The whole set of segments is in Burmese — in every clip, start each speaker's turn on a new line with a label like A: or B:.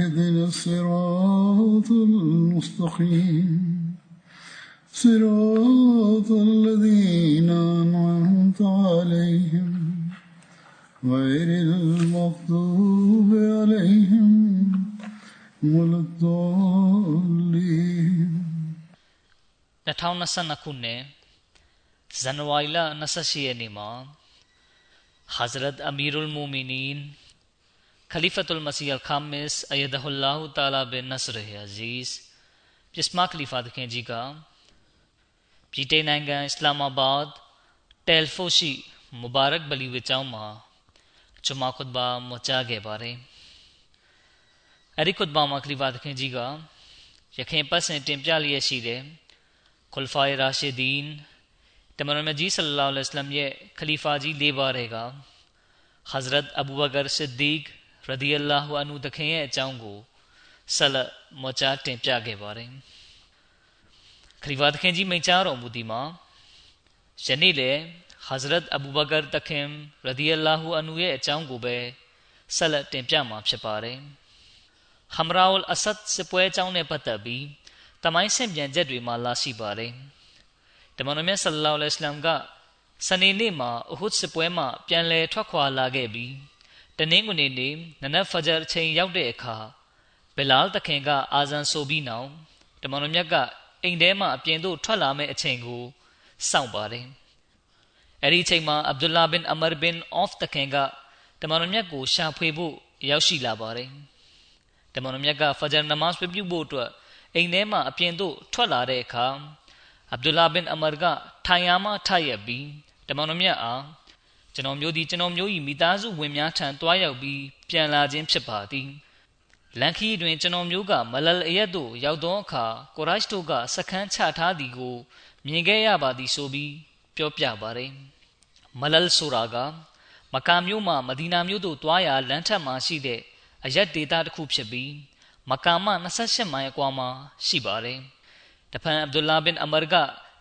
A: اهدنا الصراط المستقيم صراط الذين أنعمت عليهم غير المغضوب عليهم ولا الضالين
B: 2022ခုနှစ်ဇန်နဝါရီလ28ရက်နေ့မှာ Hazrat Amirul Mu'minin Khalifatul Masih Al-Khamis Ayyadahullah Ta'ala bin Nasr Aziz ပြစ်မခလီဖာသခင်ကြီးကပြည်တိုင်နိုင်ငံအစ္စလာမာဘတ်တယ်ဖိုရှိမူဘာရက်ဘလီဝေကျောင်းမှာဂျမာခွတ်ဘာမချခဲ့ပါတယ် အဲ့ဒီခွတ်ဘာမှာခလီဖာသခင်ကြီးကရခင်ပတ်စဉ်တင်ပြလျက်ရှိတဲ့ခွလ်ဖာရာရှီဒီန်တမန်တော်မြတ်ကြီးဆလ္လာလဟ်အလိုင်းဝါဆလမ်ရဲ့ခလီဖာကြီး၄ပါးတွေကဟဇရတ်အဘူဘကာဆစ်ဒီကရဒီအလာဟူအန်ဟူတခင်ရဲ့အကြောင်းကိုဆလတ်မောချာတင်ပြခဲ့ပါတယ်ခလီဖာတခင်ကြီးမိန့်ကြားတော်မူသည်မှာယနေ့လေဟဇရတ်အဘူဘကာတခင်ရဒီအလာဟူအန်ဟူရဲ့အကြောင်းကိုပဲဆလတ်တင်ပြမှာဖြစ်ပါတယ်ဟမ်ရာအလ်အဆတ်စပွဲအကြောင်းနဲ့ပ တ်သက်ပြီးတမိုင်းဆင့်ပြန်ချက်တွေမှာလာရှိပါတယ်တမန်တော်မြတ်ဆလ္လာလဟ်အလัยဟိဝါစလမ်ကစနေနေ့မှာအဟွတ်စပွဲမှာပြန်လည်ထွက်ခွာလာခဲ့ပြီးတနင်္ဂနွေနေ့နနက်ဖဂျာအချိန်ရောက်တဲ့အခါဘီလာလ်တခင်ကအာဇန်ဆိုပြီးနောက်တမန်တော်မြတ်ကအိမ်ထဲမှအပြင်သို့ထွက်လာမယ့်အချိန်ကိုစောင့်ပါတယ်အဲဒီအချိန်မှာအဗ်ဒူလာဘင်အမာဘင်အော့ဖ်တခင်ကတမန်တော်မြတ်ကိုရှာဖွေဖို့ရောက်ရှိလာပါတယ်တမန်တော်မြတ်ကဖဂျာနမတ်ပြုဖို့အတွက်အိမ်ထဲမှအပြင်သို့ထွက်လာတဲ့အခါအဗ်ဒူလာဘင်အမာကထိုင်ရမှထရက်ပြီးတမန်တော်မြတ်အား ကျွန်တော်မျိုးဒီကျွန်တော်မျိုးဤမိသားစုဝင်များထံတွားရောက်ပြီးပြန်လာခြင်းဖြစ်ပါသည်လန်ခီတွင်ကျွန်တော်မျိုးကမလလအရက်သို့ရောက်သောအခါကိုရိုက်တို့ကစခန်းချထားသည်ကို မြင်ခဲ့ရပါသည်ဆိုပြီးပြောပြပါတယ်မလလဆိုတာကမကာမျိုးမှမဒီနာမျိုးသို့တွားရာလမ်းထက်မှရှိတဲ့အရက်ဒေတာတစ်ခုဖြစ်ပြီးမကာမ28မိုင်အကွာမှာရှိပါတယ်တဖန်အဗ်ဒူလာဘင်အမာက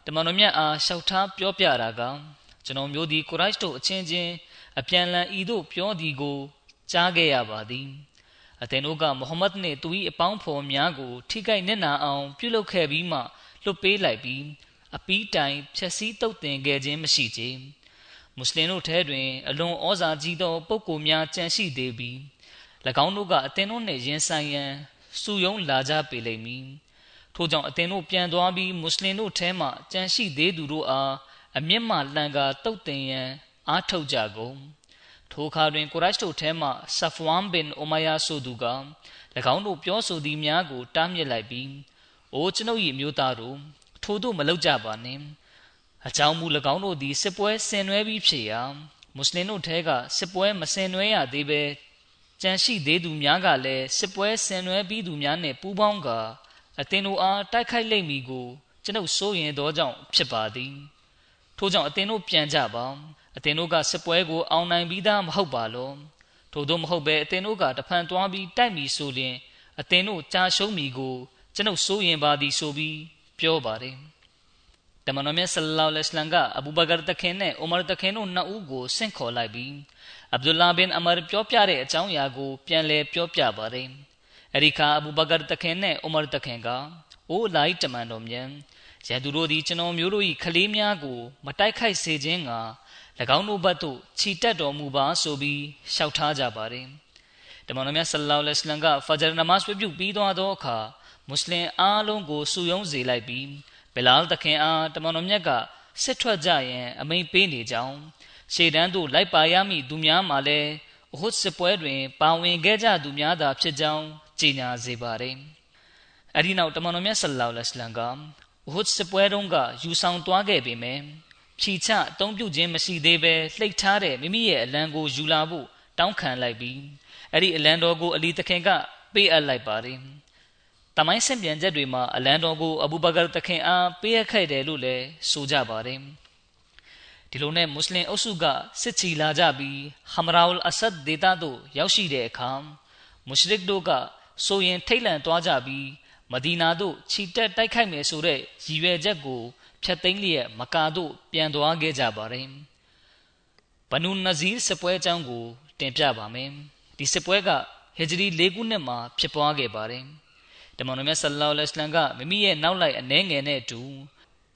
B: တမန်တော်မြတ်အားရှောက်ထားပြောပြတာက ကျွန်တော်မျိုးဒီကိုရိုက်တို့အချင်းချင်းအပြန်လန်ဤသို့ပြောသည်ကိုကြားခဲ့ရပါသည်အသင်တို့ကမုဟမ္မဒ်နှင့်သူ၏အပေါင်းဖော်များကို ထိခိုက်နစ်နာအောင် ပြုလုပ်ခဲ့ပြီးမှလွတ်ပေးလိုက်ပြီးအပီးတိုင်ဖြက်စီးတုတ်တင်ခဲ့ခြင်းမရှိချေမွတ်စလင်တို့ထဲတွင် အလွန်ဩဇာကြီးသောပုဂ္ဂိုလ်များကြန့်ရှိသေးပြီး၎င်းတို့ကအသင်တို့နှင့်ရင်ဆိုင်ရန်စုယုံလာကြပေလိမ့်မည်ထို့ကြောင့်အသင်တို့ပြန်သွားပြီးမွတ်စလင်တို့ထဲမှကြန့်ရှိသေးသူတို့အား အမျက်မှလှန်ကာတုတ်တင်ရန်အားထုတ်ကြကုန်ထိုအခါတွင်ကိုရိုက်တို့ထဲမှဆဖဝမ်ဘင်အိုမာယာဆိုသူက၎င်းတို့ပြောဆိုသည်များကိုတားမြစ်လိုက်ပြီးအိုးကျွန်ုပ်၏မျိုးသားတို့ထို့သို့မလုပ်ကြပါနှင့်အကြောင်းမူ၎င်းတို့သည်စစ်ပွဲဆင်နွှဲပြီးဖြစ်ရာမွတ်စလင်တို့ထဲကစစ်ပွဲမဆင်နွှဲရသေးဘဲကြံရှိသေးသူများကလည်းစစ်ပွဲဆင်နွှဲပြီးသူများနှင့်ပူးပေါင်းကာအသင်တို့အားတိုက်ခိုက်လိမ့်မည်ကိုကျွန်ုပ်စိုးရင်သောကြောင့်ဖြစ်ပါသည် ထို့ကြောင့်အသင်တို့ပြန်ကြပါအသင်တို့ကစစ်ပွဲကိုအောင်နိုင်ပြီးသားမဟုတ်ပါလောထို့သောမဟုတ်ပဲအသင်တို့ကတဖန်သွားပြီးတိုက်မီဆိုရင်အသင်တို့ကြာရှုံးမီကိုကျွန်ုပ်စိုးရင်ပါသည်ဆိုပြီးပြောပါတယ်တမန်တော်မြတ်ဆလ္လာလဟ်အလัยဟိဝါစလမ်က အဘူဘကာတခင်နဲ့အိုမာတခင်တို့နှစ်ဦးကိုဆင့်ခေါ်လိုက်ပြီးအဗ်ဒူလာဘင်အမာပြောပြတဲ့အကြောင်းအရာကိုပြန်လည်ပြောပြပါတယ်အဲဒီခါအဘူဘကာတခင်နဲ့အိုမာတခင်ကအိုလိုက်တမန်တော်မြတ် ရန်သူတို့သည်ကျွန်တော်မျိုးတို့၏ခလေးများကို မတိုက်ခိုက်စေခြင်းက၎င်းတို့ဘက်သို့ခြိတက်တော်မူပါဆိုပြီးလျှောက်ထားကြပါတယ်။တမန်တော်မြတ်ဆလ္လာလဟ်အလိုင်းကဖဂျာနမတ်ပြုပြီးသွားသောအခါမွတ်စလင်အားလုံးကိုစုယုံစေလိုက်ပြီးဘီလာလ်တခင်အားတမန်တော်မြတ်ကစစ်ထွက်ကြရန်အမိန်ပေးနေကြောင်းရှေ့တန်းသို့လိုက်ပါရမည့်သူများမှလည်းအဟုတ်စစ်ပွဲတွင်ပါဝင်ခဲ့ကြသူများသာဖြစ်ကြောင်းကြေညာစေပါတယ်။အဲဒီနောက်တမန်တော်မြတ်ဆလ္လာလဟ်အလိုင်းကအ ဟုတ်စစ်ပွဲတုန်းကယူဆောင်သွားခဲ့ပေမယ့်ဖြီချအုံပြုခြင်းမရှိသေးပဲလှိတ်ထားတဲ့မိမိရဲ့အလံကိုယူလာဖို့တောင်းခံလိုက်ပြီးအဲ့ဒီအလံတော်ကိုအလီတခင်ကပေးအပ်လိုက်ပါတယ်။တမိုင်းဆင်ပြန်ချက်တွေမှာအလံတော်ကိုအဘူဘကာတခင်အားပေးအပ်ခဲ့တယ်လို့လည်းဆိုကြပါတယ်။ဒီလိုနဲ့မွတ်စလင်အုပ်စုကစစ်ချီလာကြပြီးဟမရာအူလ်အဆတ်ဒေသသို့ရောက်ရှိတဲ့အခါမုရှရစ်တို့ကဆိုရင်ထိတ်လန့်သွားကြပြီး မဒီနာသို့ခြိတက်တိုက်ခိုက်မယ်ဆိုတဲ့ရည်ရွယ်ချက်ကိုဖျက်သိမ်းလျက်မကာတို့ပြန်သွားခဲ့ကြပါတယ်။ဘနူနဇီးစပွဲအကြောင်းကိုတင်ပြပါမယ်။ဒီစပွဲကဟီဂျရီ၄ခုနှစ်မှာဖြစ်ပွားခဲ့ပါတယ်။တမန်တော်မြတ်ဆလ္လာလဟ်အလိုင်းကမိမိရဲ့နောက်လိုက်အနှဲငယ်နဲ့အတူ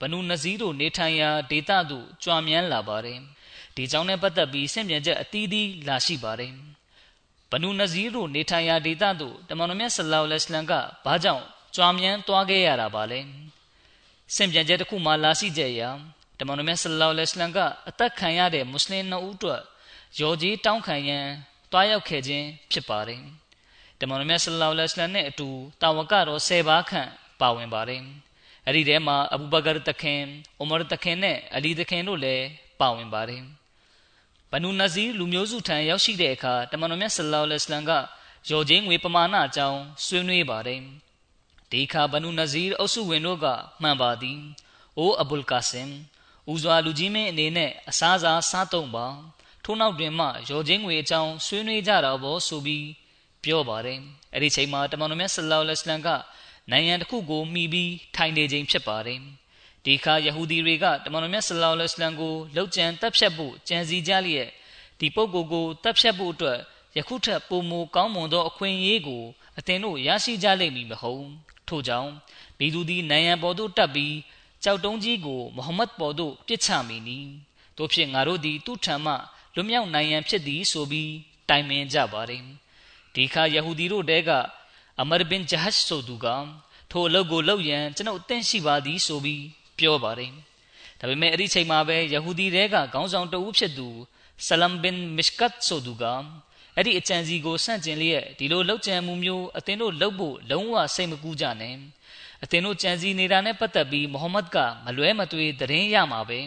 B: ဘနူနဇီးတို့နေထိုင်ရာဒေသသို့ကြွမြန်းလာပါတယ်။ဒီကြောင့်နဲ့ပတ်သက်ပြီးဆင့်ပြန်ချက်အသီးသီးလာရှိပါတယ်။ဘနူနဇီးတို့နေထိုင်ရာဒေသသို့တမန်တော်မြတ်ဆလ္လာလဟ်အလိုင်းကဘာကြောင့် ကြွမြန်းသွားခဲ့ရတာပါလဲ။စင်ပြန်ချက်တစ်ခုမှလာရှိကြရာတမန်တော်မြတ်ဆလ္လာလဟ်အလိုင်းဝါဆလမ်ကအသက်ခံရတဲ့မွတ်စလင်နှုတ်အတွက်ရော်ကြီးတောင်းခံရန်တွားရောက်ခဲ့ခြင်းဖြစ်ပါတယ်။တမန်တော်မြတ်ဆလ္လာလဟ်အလိုင်းဝါဆလမ်နဲ့အတူတာဝကတော်၁၀ပါးခန့်ပါဝင်ပါတယ်။အဲ့ဒီထဲမှာအဘူဘကာတခင်၊အိုမာတခင်နဲ့အလီတခင်တို့လည်းပါဝင်ပါတယ်။ဘနူနဇီလူမျိုးစုထံရောက်ရှိတဲ့အခါတမန်တော်မြတ်ဆလ္လာလဟ်အလိုင်းဝါဆလမ်ကရော်ကြီးငွေပမာဏအကြောင်းဆွေးနွေးပါတယ်။ ဒီခါဘနူနဇီးအုပ်စုဝင်တို့ကမှန်ပါသည်။အိုအဘူလ်ကာဆင်ဦးစွာလူကြီးမင်းအနေနဲ့အစားစားစားတုံပါထို့နောက်တွင်မှရောချင်းငွေအကြောင်းဆွေးနွေးကြတာဘောဆိုပြီးပြောပါတယ်။အဲ့ဒီချိန်မှာတမန်တော်မြတ်ဆလောလ္လဟ်အလိုင်းကနိုင်ငံတစ်ခုကိုမှီပြီးထိုင်နေခြင်းဖြစ်ပါတယ်။ဒီခါယဟူဒီတွေကတမန်တော်မြတ်ဆလောလ္လဟ်အလိုင်းကိုလှုပ်ကြံတပ်ဖြတ်ဖို့ကြံစီကြလျက်ဒီပုဂ္ဂိုလ်ကိုတပ်ဖြတ်ဖို့အတွက်ယခုထက်ပိုမိုကောင်းမွန်သောအခွင့်အရေးကိုအသင်တို့ရရှိကြလိမ့်မည်မဟုတ် ထို့ကြောင့်ဘီသူသည်နိုင်ရန်ပေါ်သို့တက်ပြီးကြောက်တုံးကြီးကိုမုဟမ္မဒ်ပေါ်သို့ပစ်ချမိနီတို့ဖြင့်ငါတို့သည်သူ့ထံမှလွမြောက်နိုင်ရန်ဖြစ်သည်ဆိုပြီးတိုင်ပင်ကြပါတယ်ဒီခါယဟူဒီတို့တဲကအမရဘင်ဂျဟတ်ဆိုသူကထိုအလုပ်ကိုလုပ်ရန်ကျွန်ုပ်အသင့်ရှိပါသည်ဆိုပြီးပြောပါတယ်ဒါပေမဲ့အဲ့ဒီချိန်မှာပဲယဟူဒီတဲကခေါင်းဆောင်တဦးဖြစ်သူဆလမ်ဘင်မစ်ကတ်ဆိုသူက အဲ့ဒီအကြံစီကိုဆန့်ကျင်လျက်ဒီလိုလောက်ကြံမှုမျိုးအသင်တို့လုပ်ဖို့လုံးဝစိတ်မကူးကြနဲ့အသင်တို့ကြံစီနေတာနဲ့ပတ်သက်ပြီးမုဟမ္မဒ်ကမလွဲမသွေသတင်းရမှာပဲ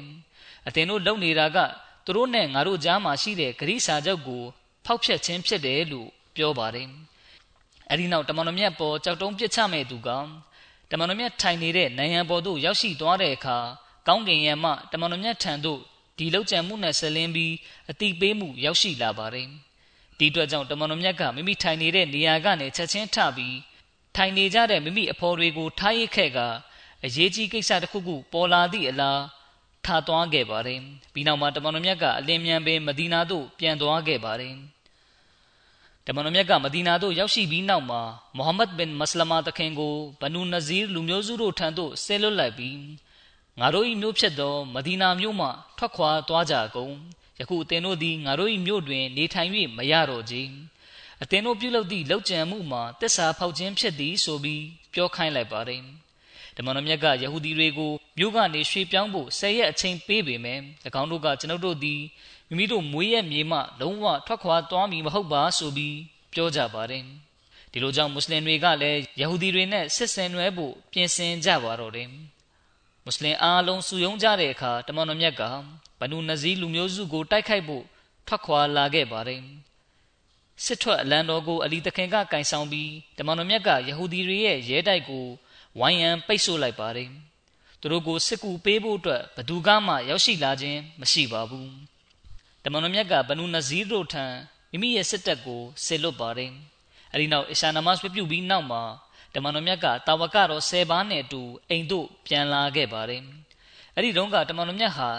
B: အသင်တို့လုပ်နေတာကသူတို့နဲ့ငါတို့ကြားမှာရှိတဲ့ဂရိစာချုပ်ကိုဖောက်ဖျက်ခြင်းဖြစ်တယ်လို့ပြောပါတယ်အဲ့ဒီနောက်တမန်တော်မြတ်ပေါ်ကြောက်တုံးပစ်ချမဲ့သူကတမန်တော်မြတ်ထိုင်နေတဲ့နိုင်ငံပေါ်သို့ရောက်ရှိသွားတဲ့အခါကောင်းကင်ယံမှတမန်တော်မြတ်ထံသို့ဒီလောက်ကြံမှုနဲ့ဆက်လင်းပြီးအတိပေးမှုရောက်ရှိလာပါတယ်။ ဒီအတွက်ကြောင့်တမန်တော်မြတ်ကမိမိထိုင်နေတဲ့နေရာကနေချက်ချင်းထပြီးထိုင်နေကြတဲ့မိမိအဖော်တွေကိုထားရခဲ့ကအရေးကြီးကိစ္စတစ်ခုခုပေါ်လာသည့်အလားထားသွားခဲ့ပါတယ်ပြီးနောက်မှာတမန်တော်မြတ်ကအလင်းမြန်ပင်မဒီနာသို့ပြန်သွားခဲ့ပါတယ်တမန်တော်မြတ်ကမဒီနာသို့ရောက်ရှိပြီးနောက်မှာမိုဟာမက်ဘင်မစလမာတခင်ကိုဘနူနဇီးလူမျိုးစုတို့ထံသို့ဆဲလွတ်လိုက်ပြီးငါတို့၏မျိုးဖြစ်သောမဒီနာမြို့မှထွက်ခွာသွားကြကုန် ယခုအသင်တို့သည်ငါတို့၏မြို့တွင် နေထိုင်၍မရတော့ကြအသင်တို့ပြုလုပ်သည့်လောက်ကျန်မှုမှာတစ္ဆာဖောက်ခြင်းဖြစ်သည်ဆိုပြီးပြောခိုင်းလိုက်ပါတယ်ဓမ္မတော်မြတ်ကယဟူဒီတွေကိုမြို့ကနေရွှေ့ပြောင်းဖို့ဆယ်ရက်အချိန်ပေးပေမယ့်၎င်းတို့ကကျွန်ုပ်တို့သည်မိမိတို့မွေးရမြေမှလုံးဝထွက်ခွာသွားမည်မဟုတ်ပါဆိုပြီးပြောကြပါတယ်ဒီလိုကြောင့်မွတ်စလင်တွေကလည်းယဟူဒီတွေနဲ့ဆက်ဆံနွယ်ဖို့ပြင်ဆင်ကြပါတော့တယ် မွတ်စလင်အားလုံးစုယုံကြတဲ့အခါတမန်တော်မြတ်ကဘနူနဇီလူမျိုးစုကိုတိုက်ခိုက်ဖို့ထွက်ခွာလာခဲ့ပါတယ်စစ်ထွက်အလံတော်ကိုအလီတခင်ကကင်ဆောင်ပြီးတမန်တော်မြတ်ကယဟူဒီတွေရဲ့ရဲတိုက်ကိုဝိုင်းရန်ပိတ်ဆို့လိုက်ပါတယ်သူတို့ကိုစစ်ကူပေးဖို့အတွက်ဘသူကမှရောက်ရှိလာခြင်းမရှိပါဘူးတမန်တော်မြတ်ကဘနူနဇီတို့ထံမိမိရဲ့စစ်တပ်ကိုဆစ်လွတ်ပါတယ်အဲဒီနောက်အရှာနမတ်ပြုပြီးနောက်မှာတ မန်တော်မြတ်ကတာဝကတော်၁၀ပါးနဲ့အတူအိမ်သို့ပြန်လာခဲ့ပါတယ်အဲ့ဒီတုန်းကတမန်တော်မြတ်ဟာ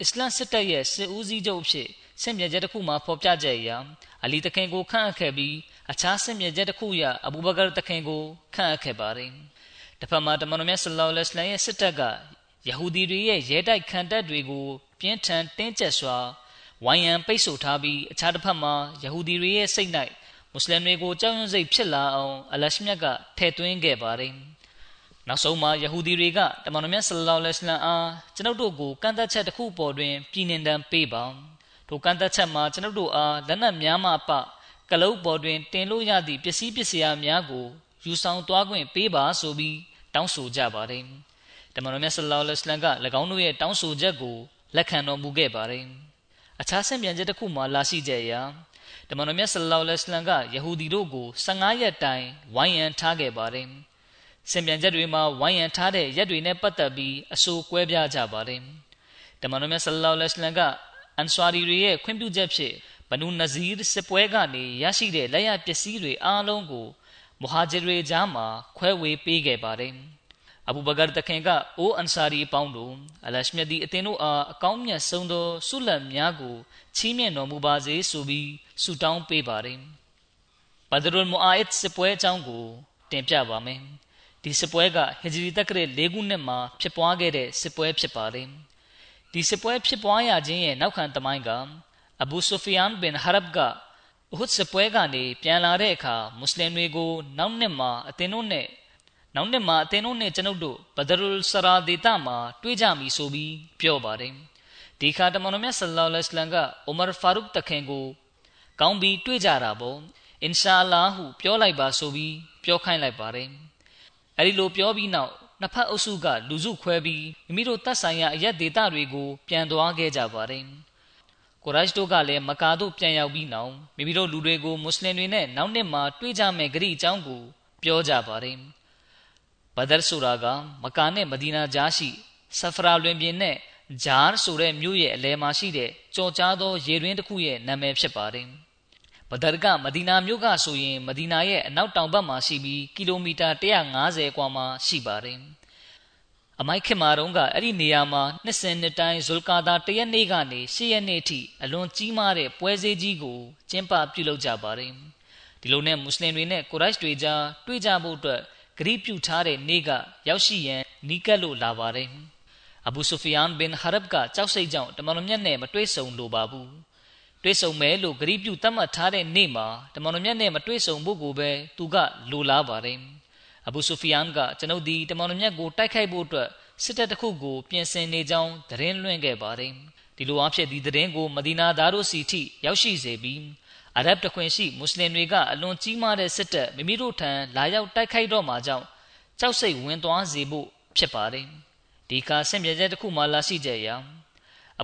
B: အစ္စလမ်စစ်တပ်ရဲ့စစ်ဦးစီးချုပ်ဖြစ်ဆင့်မြဲချက်တစ်ခုမှာဖော်ပြကြရာအလီတခင်ကိုခန့်အပ်ခဲ့ပြီးအခြားဆင့်မြဲချက်တစ်ခုရအဘူဘကာတခင်ကိုခန့်အပ်ခဲ့ပါတယ်။တစ်ဖက်မှာတမန်တော်မြတ်ဆလောလ္လဟ်အလိုင်းရဲ့စစ်တပ်ကယဟူဒီတွေရဲ့ရဲတိုက်ခံတပ်တွေကိုပြင်းထန်တင်းကျပ်စွာဝိုင်းရန်ပိတ်ဆို့ထားပြီးအခြားတစ်ဖက်မှာယဟူဒီတွေရဲ့စိတ်၌ မွတ်စလင်တွေကိုကြောက်ရွံ့စိတ်ဖြစ်လာအောင်အလရှမြတ်ကထည့်သွင်းခဲ့ပါတယ်။နောက်ဆုံးမှာယဟူဒီတွေကတမန်တော်မြတ်ဆလ္လာလဟ်အလัยဟိဝါစလမ်အားကျွန်ုပ်တို့ကိုကန့်သက်ချက်တစ်ခုပေါ်တွင်ပြည်နှင်တမ်းပေးပါ။ထိုကန့်သက်ချက်မှာကျွန်ုပ်တို့အားလက်နက်များမှပကလုတ်ပေါ်တွင်တင်လို့ရသည့်ပစ္စည်းပစ္စယများကိုယူဆောင်သွားခွင့်ပေးပါဆိုပြီးတောင်းဆိုကြပါတယ်။တမန်တော်မြတ်ဆလ္လာလဟ်အလัยဟိဝါစလမ်က၎င်းတို့ရဲ့တောင်းဆိုချက်ကိုလက်ခံတော်မူခဲ့ပါတယ်။အခြားဆင့်ပြန်ချက်တစ်ခုမှလာရှိကြရာ တမန်တော်မြတ်ဆလ္လာလဟ်အလိုင်းကယဟူဒီတို့ကို15ရက်တိုင်ဝိုင်းရန်ထားခဲ့ပါတယ်။စင်ပြန်ချက်တွေမှာဝိုင်းရန်ထားတဲ့ရက်တွေနဲ့ပတ်သက်ပြီးအဆိုကွဲပြားကြပါတယ်။တမန်တော်မြတ်ဆလ္လာလဟ်အလိုင်းကအန်ဆွာရီတွေရဲ့ခွင့်ပြုချက်ဖြင့်ဘနူနဇီးစစ်ပွဲကနေရရှိတဲ့လက်ရပစ္စည်းတွေအားလုံးကိုမူဟာဂျီတွေကြားမှာခွဲဝေပေးခဲ့ပါတယ်။အဘူဘကာတခင်ကအိုးအန်ဆာရီပေါင်းတို့အလရှမြတ်ဒီအသင်တို့အားအကောင်းမြတ်ဆုံးသောဆုလက်များကိုချီးမြှင့်တော်မူပါစေဆိုပြီး ဆုတောင်းပေးပါတယ်ဘဒရုလ်မူအာအစ်စစ်ပွဲအကြောင်းကို တင်ပြပါမယ်ဒီစစ်ပွဲကဟဂျရီတက္ကရာ၄ခုနှစ်မှာဖြစ်ပွားခဲ့တဲ့စစ်ပွဲဖြစ်ပါတယ်ဒီစစ်ပွဲဖြစ်ပွားရခြင်းရဲ့နောက်ခံသမိုင်းကအဘူဆူဖီယန်ဘင်ဟရဘ်ကဥဟဒ်စစ်ပွဲကနေပြန်လာတဲ့အခါမွတ်စလင်တွေကိုနောက်နှစ်မှာအသင်တို့နဲ့နောက်နှစ်မှာအသင်တို့နဲ့ကျွန်ုပ်တို့ဘဒရုလ်ဆရာဒေတာမှာတွေ့ကြပြီဆိုပြီးပြောပါတယ်ဒီခါတမန်တော်မြတ်ဆလ္လာလဟ်အလัยဟိဝါစလမ်ကအိုမာဖာရုခ်တခင်ကို ကောင်းပြီးတွေ့ကြတာပေါ့အင်ရှာအလာဟုပြောလိုက်ပါဆိုပြီးပြောခိုင်းလိုက်ပါတယ်အဲဒီလိုပြောပြီးနောက်နှစ်ဖက်အုပ်စုကလူစုခွဲပြီးမိမိတို့တပ်ဆိုင်ရာအရက်ဒေတာတွေကိုပြန်သွားခဲ့ကြပါတယ်ကိုရိုက်တို့ကလည်းမကာတို့ပြန်ရောက်ပြီးနောက်မိမိတို့လူတွေကိုမွတ်စလင်တွေနဲ့နောက်နှစ်မှာတွေ့ကြမယ်ဂရိအကြောင်းကိုပြောကြပါတယ်ဘဒရ်ဆိုတာကမကာနဲ့မဒီနာကြားရှိဆဖရာလွင်ပြင်နဲ့ဂျားဆိုတဲ့မြို့ရဲ့အလဲမှာရှိတဲ့ကြော်ကြားသောရေတွင်းတစ်ခုရဲ့နာမည်ဖြစ်ပါတယ်။ ဘဒရ်ကမဒီနာမြို့ကဆိုရင်မဒီနာရဲ့အနောက်တောင်ဘက်မှာရှိပြီးကီလိုမီတာ150ကွာမှာရှိပါတယ်။အမိုက်ခင်မာတုံးကအဲ့ဒီနေရာမှာနှစ်စဉ်နှစ်တိုင်းဇွလ်ကာဒါတရက်နေ့ကနေ၈ရက်နေ့ထိအလွန်ကြီးမားတဲ့ပွဲစည်းကြီးကိုကျင်းပပြုလုပ်ကြပါတယ်။ဒီလိုနဲ့မွတ်စလင်တွေနဲ့ကိုရိုက်တွေကြားတွေ့ကြဖို့အတွက်ဂရိပြုထားတဲ့နေ့ကရောက်ရှိရန်နီးကပ်လို့လာပါတယ်အဘူဆူဖီယန်ဘင်ဟရဘ်ကကြောက်စိတ်ကြောင့်တမန်တော်မြတ်နဲ့မတွေ့ဆုံလိုပါဘူး တွေ့ဆုံမယ်လို့ဂရိပြုသတ်မှတ်ထားတဲ့နေ့မှာတမန်တော်မြတ်နဲ့မတွေ့ဆုံဖို့ကိုပဲသူကလိုလားပါတယ်အဘူဆူဖီယန်ကကျွန်ုပ်ဒီတမန်တော်မြတ်ကိုတိုက်ခိုက်ဖို့အတွက်စစ်တပ်တစ်ခုကိုပြင်ဆင်နေကြောင်းသတင်းလွှင့်ခဲ့ပါတယ်ဒီလိုအဖြစ်ဒီသတင်းကိုမဒီနာသားတို့စီထိရောက်ရှိစေပြီးအရဗ်တခွင်ရှိမွတ်စလင်တွေကအလွန်ကြီးမားတဲ့စစ်တပ်မိမိတို့ထံလာရောက်တိုက်ခိုက်တော့မှာကြောင့်ကြောက်စိတ်ဝင်သွားစေဖို့ဖြစ်ပါတယ်ဒီကဆင့်ပြချက်တစ်ခုမှလာရှိကြရာအ